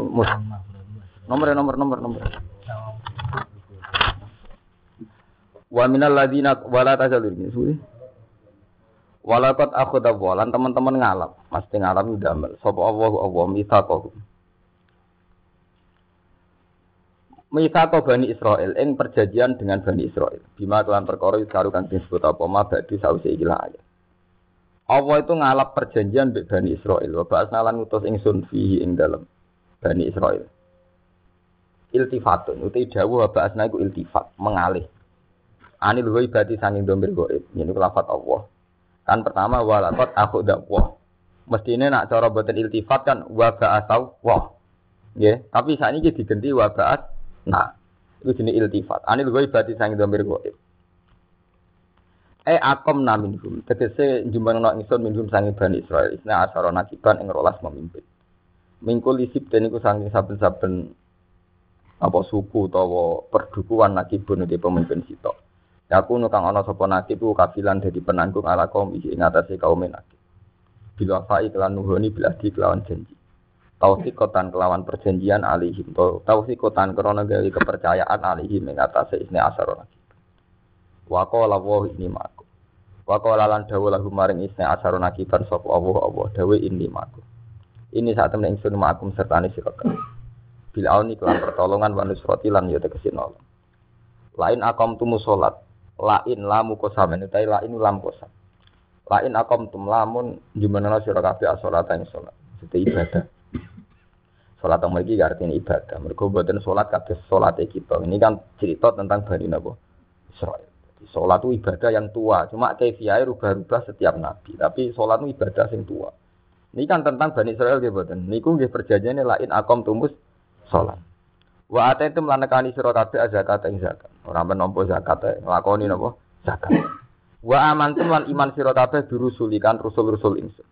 nomor nomor nomor nomor. Wa minal ladina wala tajalur ini suwi. Aku walan teman-teman ngalap, mesti ngalap damel. Sapa Allah Allah mitsaqahu. Mitsaqo Bani Israel ing perjanjian dengan Bani Israel. Bima kelan perkara kang disebut apa ma badi sause iki ayat. Allah itu ngalap perjanjian dengan Bani Israel. Wa ba'asna lan ngutus ingsun fihi ing dalem Bani Israel. Iltifatun uti dawuh wa ba'asna iku iltifat, mengalih. Anil ibadi sanging domir goib. Ini lafat Allah. Kan pertama walakot aku dakwah. Mestinya nak cara boten iltifat kan wabah atau wah. Ya, tapi saat ini diganti wabah nah. Itu jenis iltifat. Anil ibadi sanging domir goib. Eh akom naminhum. Tegese jumlah nak ingsun minhum sanging bani Israel. Isna asara nakiban ing rolas memimpin. Mingkul isip dan iku sanging saben-saben apa suku utawa perdukuan nakibun di pemimpin sitok. Aku nukang ana sapa nakib ku kafilan dadi penanggung ala kaum iki ing atase kaum nakib. Bila fa'i kelan nuhoni bila di kelawan janji. kotan kelawan perjanjian alihim. kotan krana gawe kepercayaan alihim ing atase isne nakib. Wa qala ini maku. Qala lan dawu lahu maring isne asar nakiban sapa Allah Allah dawe ini maku. Ini saat temen ingsun serta ni sira Bil auni kelan pertolongan wa nusrati lan ya tegese nolong. Lain akom tumu salat lain lamu utai lain lam kosam. Lain akom tum lamun jumana sira kabeh salat ing itu ibadah. Salat yang mriki artinya ibadah. Mereka salat kabeh salat kita. Ini kan cerita tentang Bani Nabo Israel Sholat itu ibadah yang tua, cuma kefiai rubah-rubah setiap nabi. Tapi sholat itu ibadah yang tua. Ini kan tentang Bani Israel gitu. Niku perjanjian lain akom tumus sholat. Wa ate itu melanekani sira kabeh zakat ing zakat. Ora menompo zakat e, nglakoni napa? Zakat. Wa amantum lan iman sira kabeh dirusulikan rusul-rusul ingsun.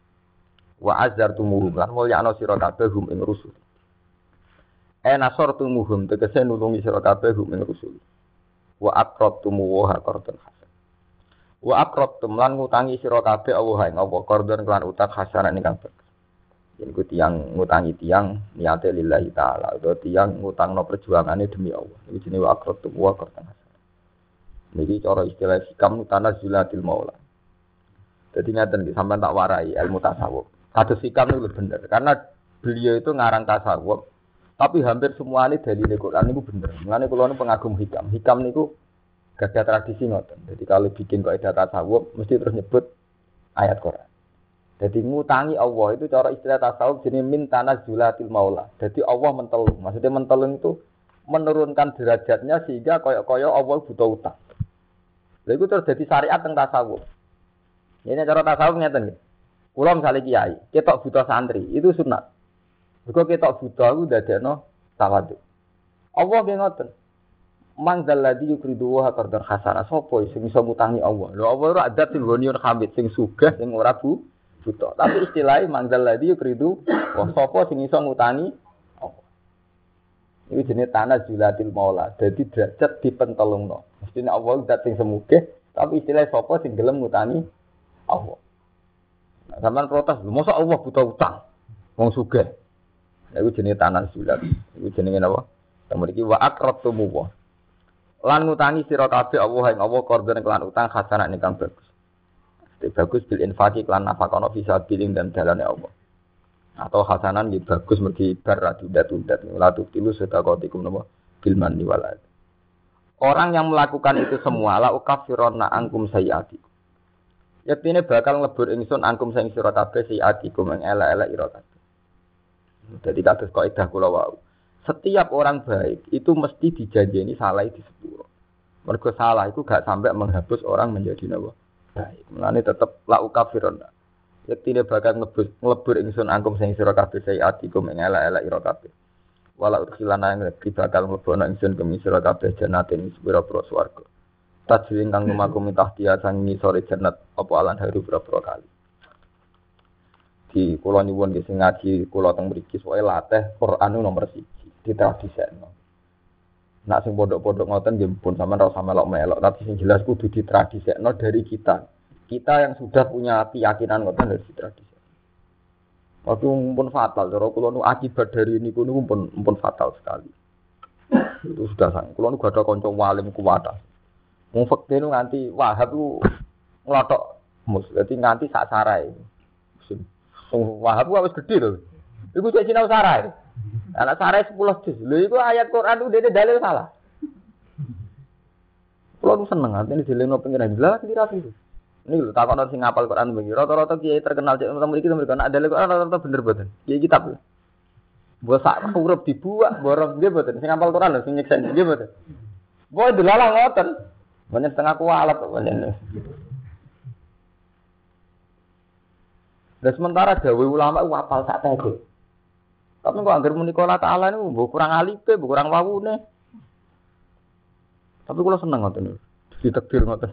Wa azartumuhum lan mulyakno sira kabeh hum ing rusul. E nasortumuhum tegese nulungi sira kabeh hum ing rusul. Wa aqrabtumu wa qardan hasan. Wa aqrabtum lan ngutangi sira kabeh Allah ing Allah qardan kelan utang hasanan ingkang bagus. Ku tiang ngutangi tiang niate lillahi taala atau tiang ngutang no perjuangannya demi Allah. Ini jenis wakrot tuh wakrot Jadi cara istilah sikam tanah zulatil maula. Jadi ngaten di sampai tak warai ilmu tasawuf. Kata sikam itu benar karena beliau itu ngarang tasawuf. Tapi hampir semua ini dari Quran itu benar. Mengenai kalau pengagum hikam. Hikam itu gak ada tradisi ngoten. Jadi kalau bikin kaidah tasawuf mesti terus nyebut ayat Quran. Jadi ngutangi Allah itu cara istilah tasawuf jenis mintana zulatil maula. Jadi Allah mentelung. Maksudnya mentelung itu menurunkan derajatnya sehingga koyok-koyok Allah butuh utang. Lalu itu terus jadi syariat tentang tasawuf. Ini cara tasawuf ngeten nih. Kulo misalnya kiai, kita butuh santri, itu sunat. Jika kita butuh aku udah no tawadu. Allah nggih ngoten. Man zalladzi yukridu wa qardan hasana. Sopo sing iso ngutangi Allah? Lho Allah ora adat sing goniun hamid sing sugih sing ora bu buta. Tapi istilahnya mangdal ladi kridu wah sapa sing iso ngutangi apa. Ini jenis tanah julatil maula. Jadi derajat dipentelungno. Mestinya Allah zat sing Tapi istilah sopo sing gelem ngutangi Allah. Nah, sampean protes, masa Allah buta utang? Wong sugih. Nah, itu jenis tanah sulat. Itu jenis apa? Kemudian wa akrabtumu wa. Lan ngutangi sira kabeh Allah yang Allah korban kelan utang hasanah ingkang bagus. Jadi bagus bil infaki kelan nafakono bisa biling dan jalannya Allah. Atau hasanan gitu bagus mergi bar tunda-tunda. Latu tilu sedekatikum napa bil manni walad. Orang yang melakukan itu semua la ukafirona angkum sayyati. Yaktine bakal nglebur ingsun angkum sing sira kabeh sayyatikum ing elek-elek ira. Jadi kados kaidah kula wau. Setiap orang baik itu mesti dijanjeni salah di sepuro. Mergo salah itu gak sampai menghapus orang menjadi nawa baik. Mulane tetep la ukafirona. Yaktine bakal nglebur nglebur ingsun angkum sing sira kabeh sayyatikum ing elek-elek ira kabeh wala udkhilana yang lebih bakal mlebono ingsun ke misra kabeh jannatin sepira-pira swarga tajri kang lumaku mitah dia sang sore jannat apa alan haru pira-pira kali di kula nyuwun nggih sing ngaji kula teng mriki soe latih Quran nomor 1 di tradisekno Nak sing pondok-pondok ngoten nggih pun sampean ora usah melok-melok tapi sing jelas kudu ditradisekno dari kita kita yang sudah punya keyakinan ngoten dari tradisi Waktu pun fatal, cara kulo nu akibat dari ini kulo pun pun fatal sekali. Itu sudah sang. Kulo nu gak ada konco walim kuwata. Fakir nu nganti wahab lu ngelotok mus, jadi nganti sak sarai. Wahab lu harus gede loh. Iku cek sinau sarai. Anak sarai sepuluh juz. Lho iku ayat Quran itu dia dalil salah. Kulo seneng, artinya dileno pengiran. Lah kira itu. Ini lho takon sing ngapal Quran begini. Rata-rata kiai terkenal cek mereka mriki mereka nak dalil Quran rata-rata bener boten. Kiai kitab. Mbok sak huruf dibuat borong nggih boten. Sing ngapal Quran lho sing nyeksen nggih boten. Boy delalah ngoten. Banyak setengah kualat banyak. Dan sementara dawe ulama itu apal sak tege. Tapi kok anggar muni kala ta'ala niku mbok kurang alipe, mbok kurang wawune. Tapi kula seneng ngoten. Ditekdir ngoten.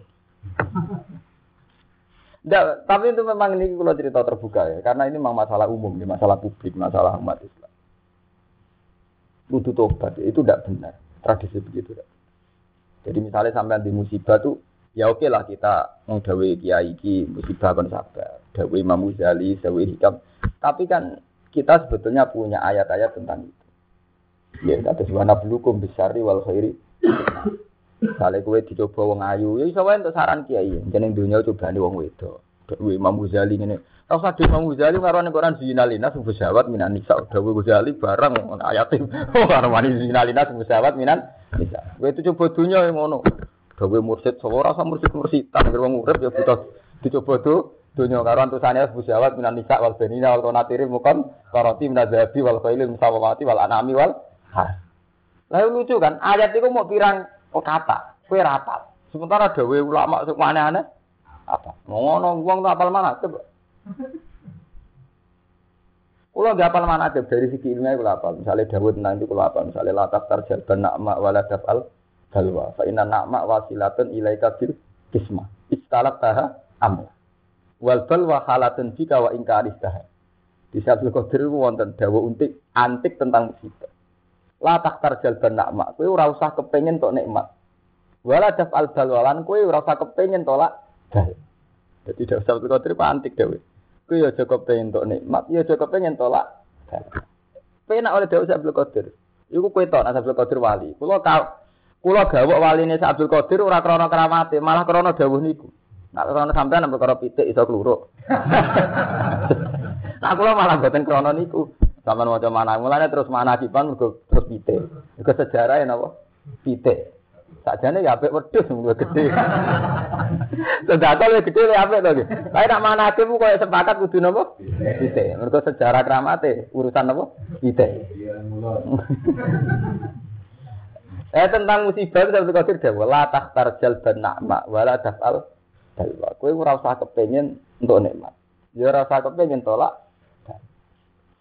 Nggak, tapi itu memang ini kalau cerita terbuka ya, karena ini memang masalah umum, ini masalah publik, masalah umat Islam. Butuh tobat, itu tidak benar. Tradisi begitu. Jadi misalnya sampai di musibah tuh, ya oke lah kita mau dawe kiai ki musibah kan sabar, dawe Imam Ghazali, dawe hikam. Tapi kan kita sebetulnya punya ayat-ayat tentang itu. Ya, kata subhana belukum bisari wal khairi. Kale kowe dicoba wong ayu, ya iso wae saran kiai. Jeneng dunya cobane wong wedok. Dewe Imam Ghazali ngene. Ora usah Imam Ghazali karo ning Quran zinalina sing bersawat minan nisa. Dewe Ghazali barang ayat oh karo wani zinalina sing bersawat minan nisa. Kowe itu coba dunya ngono. Dewe mursid sapa ora usah mursid-mursid, tak wong urip ya butuh dicoba tuh karo antusane bersawat minan nisa wal benina wal qanatiri mukan karati minazabi wal khailil musawamati wal anami wal ha. Lalu lucu kan, ayat itu mau pirang Oh kata, kue rapal. Sementara dawe ulama sing aneh-aneh apa? Ngono wong tuh apal mana coba. Kulo gak apal mana dari segi ilmiah kulo apal. Misalnya Dawud itu kulo apal. Misalnya latak tarjal nakma wala dafal balwa. Fa inna nakma wasilatun ilaika bil kisma. Istalak taha amla. Wal balwa halatun jika wa ingka taha. Di saat Qadir wonten dawa untik antik tentang musibah. La taktar jalban nakma. Kowe ora usah kepengin tok nikmat. Wala al balwalan kowe ora usah kepengin tolak dal. Jadi dak usah Qadir antik dewe. Kowe aja kepengin tok nikmat, ya aja kepengin tolak dal. Penak oleh Daud Abdul Qadir. Iku kowe tok Abdul Qadir wali. Kula ka kula gawok waline Abdul Qadir ora krana keramate, malah krana dawuh niku. Nak krana sampean nang perkara pitik iso kluruk. Nah kula malah boten krana niku. Sama maca mana mulane terus mana kipan terus pite. Iku sejarah ya napa? Pite. Sakjane ya apik wedhus luwih gede. Sedekah luwih gede luwih apik to. Kae nak manate ku koyo sepakat kudu napa? Pite. Mergo sejarah kramate urusan napa? Pite. Eh tentang musibah itu satu kafir dewa la tahtar jalban nakma wala dafal dalwa. Kowe ora usah kepengin untuk nikmat. Ya ora usah kepengin tolak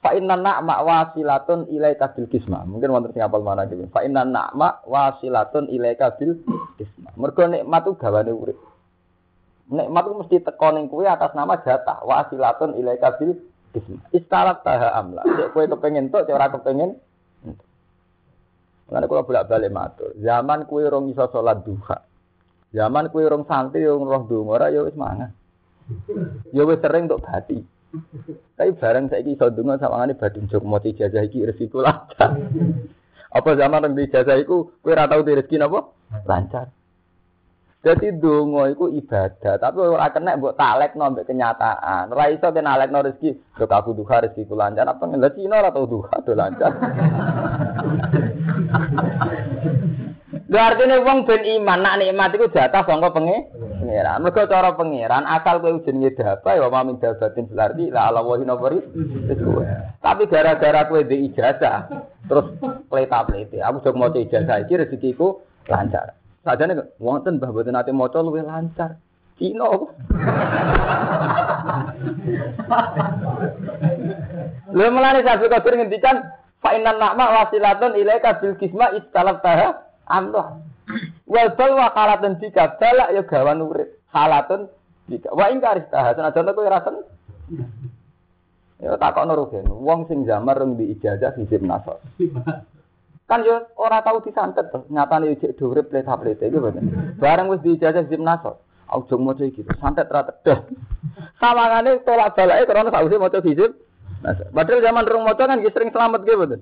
Fa inna na'ma wasilatun ilaika bil kisma. Mungkin wonten sing apal mana iki. Fa inna na'ma wasilatun ilaika bil kisma. Mergo nikmat ku gawane urip. Nikmat ku mesti teko ning atas nama jatah. Wasilatun ilaika bil kisma. Istarat taha amla. Kowe kepengin tok, ora kepengin. Karena kalau bolak balik matur, zaman kue rong iso sholat duha, Zaman kue rong santri yang roh dong ora ya wis mangan. Ya wis sering untuk bati. Tapi bareng saya iso donga sama ngene badhe jok mau ijazah iki resiko lancar. Apa zaman yang ijazah iku kowe ora tau rezeki napa? Lancar. Jadi donga iku ibadah, tapi ora kena mbok talekno mbek kenyataan. Ora iso ten alekno rezeki, kok aku duha rezeki lancar apa ngene Cina ora tau duha do lancar. Lha artine wong ben iman nak nikmat iku jatah sangka pengen pangeran. Mergo cara pangeran asal kowe jenenge dapa ya wa min dabatin ardi la ala wa hinabari. Tapi gara-gara kowe di ijazah terus pleta-plete. Aku sok maca ijazah iki rezekiku lancar. Sajane wonten mbah boten nate maca luwih lancar. Cina. Lha mulane Sabi Qadir ngendikan fa innan na'ma wasilatun ilaika bil kisma istalaf taha Allah. Wal bal wa halatun jika balak ya gawan urip. Halatun jika wa ingkar istah. Senajan kowe ra sen. Ya takokno rugen. Wong sing zaman reng di ijazah hisib nasor. Kan yo ora tau disantet to. Nyatane jek urip pleta-pleta iki boten. Bareng wis di ijazah hisib nasor. Aku maca iki santet ra tedah. Sawangane tolak balake karena sausé maca hisib. Padahal zaman rong maca kan sering selamat gitu betul.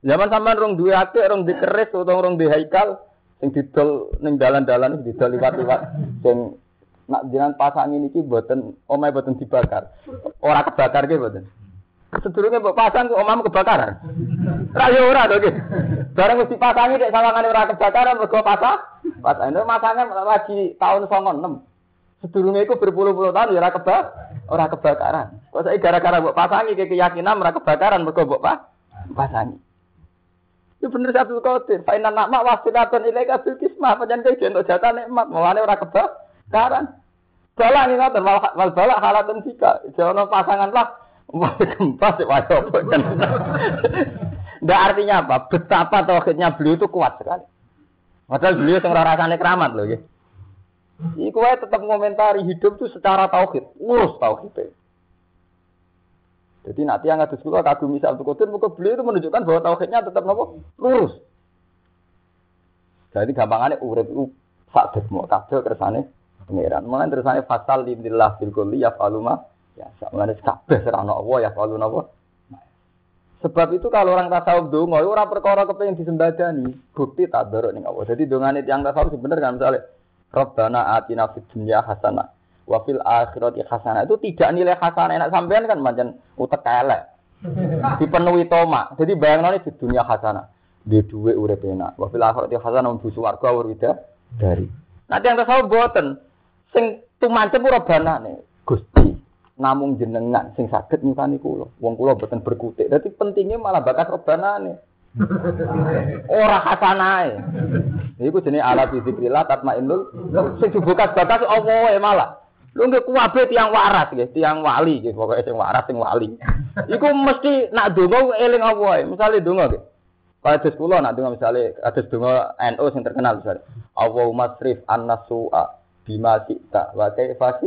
Zaman sampean rong duwe akeh, rong dikeris utawa rong di haikal sing didol ning dalan-dalan didol liwat-liwat sing nak jenengan pasang ini ki mboten omahe mboten dibakar. Ora kebakar ki mboten. Sedurunge mbok pasang omahmu kebakaran. Ra yo ora to ki. Bareng mesti pasangi nek sawangane ora kebakaran mergo pasang. Pasang itu masangan lagi tahun 96. Sedurunge iku berpuluh-puluh tahun ya ora kebak ora kebakaran. Kok saiki gara-gara mbok pasangi ke keyakinan ora kebakaran mergo mbok pasangi. Itu bener satu kotir. Fa inna nakma wasilatun ilaika bil kismah. Panjang kayak jentuk jatah nikmat. Mulane ora kebakaran. Balak nih ngoten wal balak halatun jika. Jono pasangan lah. Wah gempa sih wah kan. Nggak artinya apa? Betapa tauhidnya beliau itu kuat sekali. Padahal beliau yang rasanya keramat loh ya. Iku tetap mengomentari hidup itu secara tauhid, urus tauhid. Jadi nanti yang sekolah kagum misal Abdul Qadir, muka beliau itu menunjukkan bahwa tauhidnya tetap nopo lurus. Jadi gampangannya urip itu sak desmo kabeh kersane pangeran. Mulane tersane fasal lillah bil kulli ya faluma ya mulane kabeh serana Allah ya falu napa. Sebab itu kalau orang tasawuf donga ora perkara kepengin disembadani, bukti tak dorok ning Allah. Jadi dongane tiyang tasawuf sebenarnya kan misalnya Rabbana atina fid dunya hasanah wafil akhirati hasanah. Itu tidak nilai hasanah. Enak sampean kan macam utek elek. Dipenuhi toma jadi bayang di dunia hasanah. Di dua urip enak. Wafil akhirati hasanah untuk warga urida dari. Nanti yang tahu boten. Sing tumancep ora banane. Gusti namung jenengan sing saged nyukani kula. Wong kula boten berkutik. Dadi pentingnya malah bakat robanane ora hasanae iku jenenge ala fizikrillah tatmainnul sing dibuka bakas Allah malah Lu nggak kuwabe tiang waras ya, tiang wali gitu, pokoknya sing waras sing wali. Iku mesti nak donga eling apa Misalnya donga gitu. Kalau ada sekolah nak donga misalnya ada donga NU yang terkenal misalnya. Allahumma srif an-nasu'a bima sita wa kaifa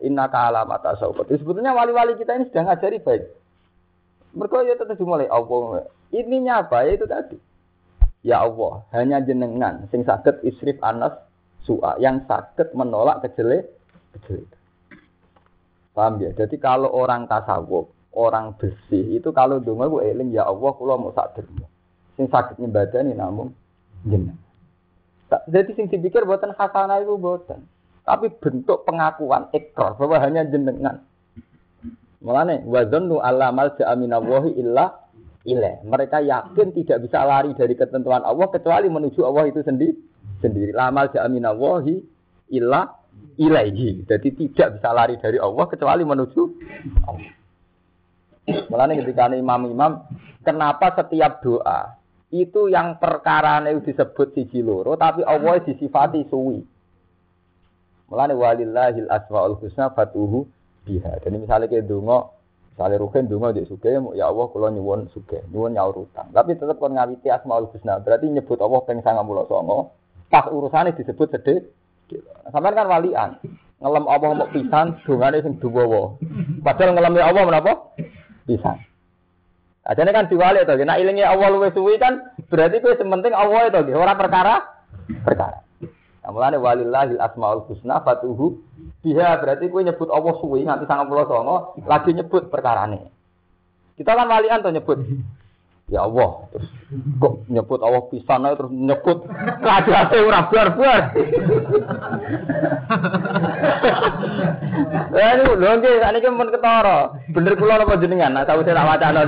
inna ka'ala mata saubat. Sebetulnya wali-wali kita ini sudah ngajari baik. Mereka ya tetap dimulai Allah. Ininya apa ya itu tadi. Ya Allah, hanya jenengan sing sakit isrif anas su'a yang sakit menolak kejelek kejelekan. Paham ya? Jadi kalau orang tasawuf, orang bersih itu kalau donga gue eling ya Allah kula mau sak dermo. Sing sakit nyembadani namun jenengan. Jadi sing dipikir buatan hasanah itu buatan. Tapi bentuk pengakuan ekor bahwa hanya jenengan. Mulane wazannu alla malja aminallahi illa ilaih. Mereka yakin tidak bisa lari dari ketentuan Allah kecuali menuju Allah itu sendiri. Sendiri. Lamal ja'aminallahi illa ilaihi. Jadi tidak bisa lari dari Allah kecuali menuju Allah. Mulanya ketika imam-imam, kenapa setiap doa itu yang perkara disebut siji loro, tapi Allah disifati suwi. Mulanya walillahil asmaul husna fatuhu biha. Jadi misalnya kayak dungo, misalnya rugen dungo di suge, ya Allah kalau nyuwun suge, nyuwun nyaur utang. Tapi tetap kon ngawiti asmaul husna, berarti nyebut Allah pengen sangat mulut songo. Pas urusannya disebut sedih, Sampeyan kan walian. Ngelem Allah mau pisan, dungane sing duwawa. Padahal ngelem Allah menapa? Pisan. Ajane kan diwali to, nek ilinge Allah luwih suwi kan berarti kowe sementing Allah itu ora perkara perkara. Amulane walillahil asmaul husna fatuhu biha berarti kowe nyebut Allah suwi nganti 99 lagi nyebut perkarane. Kita kan walian tuh nyebut Ya Allah, terus kok nyebut Allah pisan ae terus nyebut kadate ora bar-bar. Eh niku lho nggih sakniki mun ketara. Bener kula napa jenengan? Nah sawise tak wacana.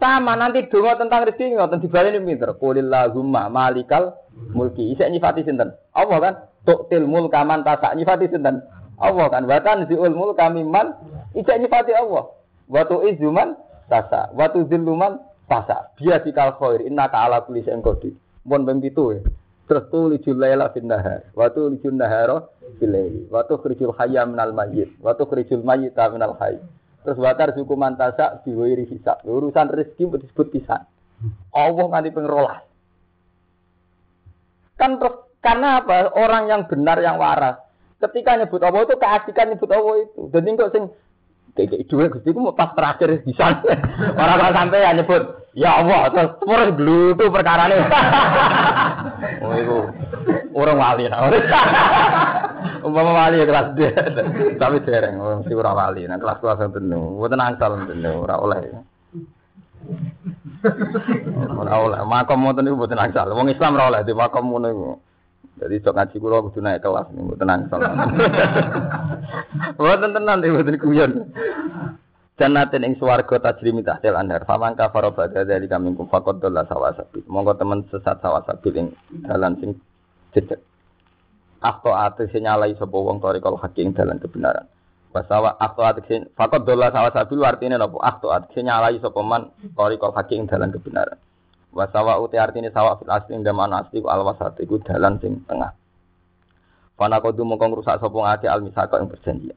Sama nanti donga tentang rezeki ngoten dibaleni pinter. Qulillahumma malikal mulki. Isek nyifati sinten? Allah kan. Tuktil mulka man tasak. Nyifati sinten? Allah kan. Watan ziul mulka mimman? Isek nyifati Allah. Wa tu'izuman tasa wa tudzilluman tasa biadikal khair. Innaka ala kulli syai'in qadir. Mun ping 7 ya. Terus tulijul laila fin nahar. Wa tulijul nahara fil laili. Wa tukhrijul hayya minal mayyit. Wa tukhrijul mayyita minal hayy. Terus watar suku mantasa diwiri hisab. Urusan rezeki disebut pisan Allah nganti ping rolas kan terus karena apa? Orang yang benar yang waras. Ketika nyebut Allah itu keasikan nyebut Allah itu. Dan kok sing kayak dua gusti. Mau pas terakhir bisa orang orang sampai ya nyebut ya Allah terus dulu tuh perkara nih oh itu orang wali nah umpama wali ya kelas dia. Tapi dereng orang si orang wali. Nah kelas kelas penuh. Buat nangsal penuh. Orang oleh. Orang oleh. Makom mau tuh buat nangsal wong Islam orang oleh di makom mau jadi sok ngaji kula kudu naik kelas nih, mboten nangsal. Mboten tenan mboten kuyon. Jannatin ing swarga tajrimi tahtil anhar. Faman kafara ba'da dzalika minkum faqad dhalla sawasabil. Monggo temen sesat sawasabil ing dalan sing jejeg. Akto ate nyalai sapa wong tarikal hakim dalan kebenaran. Basawa akto ate faqad dhalla sawasabil artine napa? Akto ate nyalai sapa man tarikal hakim dalan kebenaran. Wasawa uti artine sawa fil asli ing daman asli al wasat iku dalan sing tengah. Fana kodu mongko ngrusak sapa ngake al misaka ing perjanjian.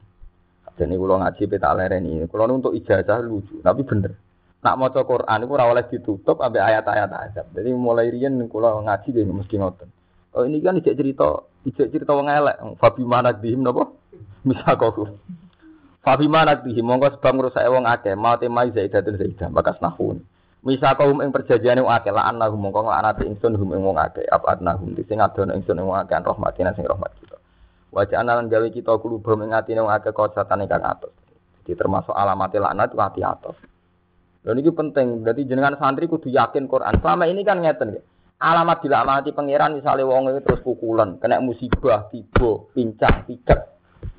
Jadi kula ngaji peta lereni. Kula untuk ijazah lucu, tapi bener. Nak maca Quran iku ora oleh ditutup sampai ayat-ayat azab. Jadi mulai riyen kula ngaji dhewe mesti ngoten. Oh ini kan ijek cerita, ijek cerita wong elek. Fabi mana dihim napa? Misakaku. Fabi mana dihim mongko sebab ngrusak wong akeh, mate mai zaidatun zaidah bakas nahun. Misa kaum ing perjanjian wong akeh la annahum mongko laknate ingsun hum ing wong akeh apa adnahum sing adono ingsun ing wong akeh rahmatina sing rahmat kita. Wajah analan gawe kita kulubum ing atine wong akeh kosatane kang atus. Jadi termasuk alamat laknat hati atus. Dan ini penting, berarti jenengan santri kudu yakin Quran. Selama ini kan ngeten ya. Alamat dilaknati pangeran misalnya wong itu terus pukulan, kena musibah, tiba, pincang, piket.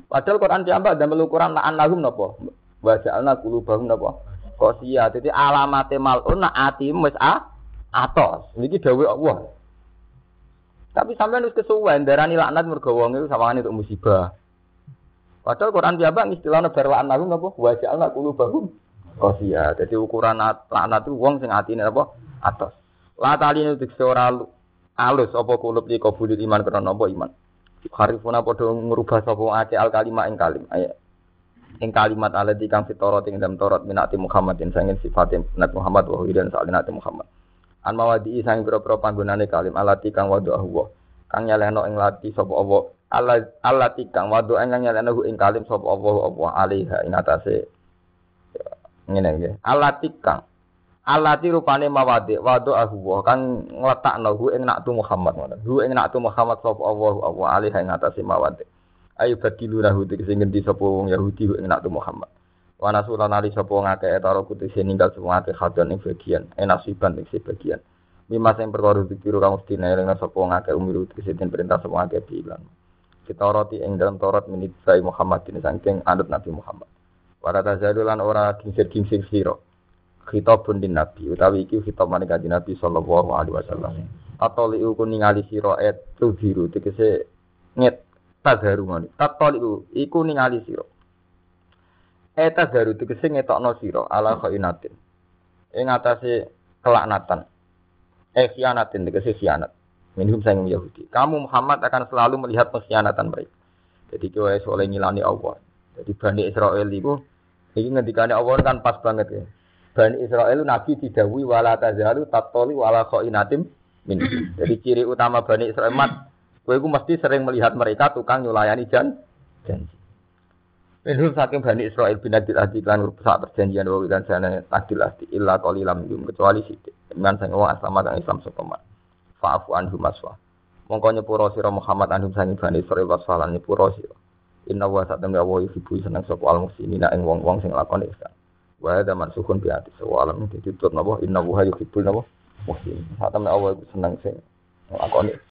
Padahal Quran diambak dan Quran la annahum napa? Wa ja'alna qulubahum napa? Kosia. Jadi alamate malun nak ati wis a atos. Niki dawuh Allah. Tapi sampean wis kesuwen darani laknat mergo wong iku sawangane untuk musibah. Padahal Quran bang istilahnya berlaknat nahum napa? Wa ja'alna qulubahum kosia. Jadi ukuran laknat itu wong sing atine apa? Atos. La taline dikse alus apa kulub iki kabudut iman karena apa iman. Harifuna padha ngrubah sapa ake al kalimah ing kalim. Ayo ing kalimat alati kang fitoro ing dalam torot minati Muhammadin sangin sifat Nabi Muhammad wa dan soal Nabi Muhammad. An mawadi sang pira-pira panggonane kalim alati kang wadu Allah. Kang nyaleno ing lati sapa Allah. Alati kang wadu ing nyaleno ing kalim sapa Allah Allah alaiha ing atase ngene nggih. Alati kang Alati rupane mawadi wadu Allah kang ngletakno hu ing Nabi Muhammad ngoten. Hu ing Nabi Muhammad sapa Allah Allah alaiha ing atase mawadi ayo badilu nahu tegese ngendi sapa wong Yahudi ing nak Muhammad? Wa nasulan ali sapa wong etaro kutise ninggal sapa akeh hadon ing bagian enasiban ing bagian. Mima sing perkara dikiru kang mesti eling sapa wong akeh umiru tegese perintah sapa akeh bilang kita roti ing dalam Taurat menit sai Muhammad ini saking anut Nabi Muhammad. Para tazalulan ora kingsir-kingsir sira. Khitabun din nabi utawi iki khitab maring kanjeng Nabi sallallahu alaihi wasallam. Atau liu kuningali sira et tudhiru tegese nget tadharu ngono. Tatol iku ningali sira. Eh tadharu tegese ngetokno sira ala khainatin. Ing atase kelaknatan. Eh khianatin tegese khianat. Minhum sayang Yahudi. Kamu Muhammad akan selalu melihat pengkhianatan mereka. Jadi kowe oleh ngilani Allah. Jadi Bani Israel itu ini ngendikane Allah kan pas banget ya. Bani Israel Nabi didawi wala tazalu tatoli wala khainatim min. Jadi ciri utama Bani Israel mat Kowe iku mesti sering melihat mereka tukang nyulayani jan janji. Minhum saking Bani Israel bin Adil Adi kan saat perjanjian wa wilan sana Adil Adi illa qalilam yum kecuali sithik. Iman sing wong aslama kang Islam sokoman. Faafu Fa'fu anhum aswa. Mongko nyepuro sira Muhammad anhum sani Bani Israel wasalan nyepuro sira. Inna wa satam ya wa yusibu seneng sapa al muslimina ing wong-wong sing lakoni ihsan. Wa ada mansukun bi ati sawa alam ditutur napa inna wa yuhibbul napa muslim. Satam ya wa seneng sing lakoni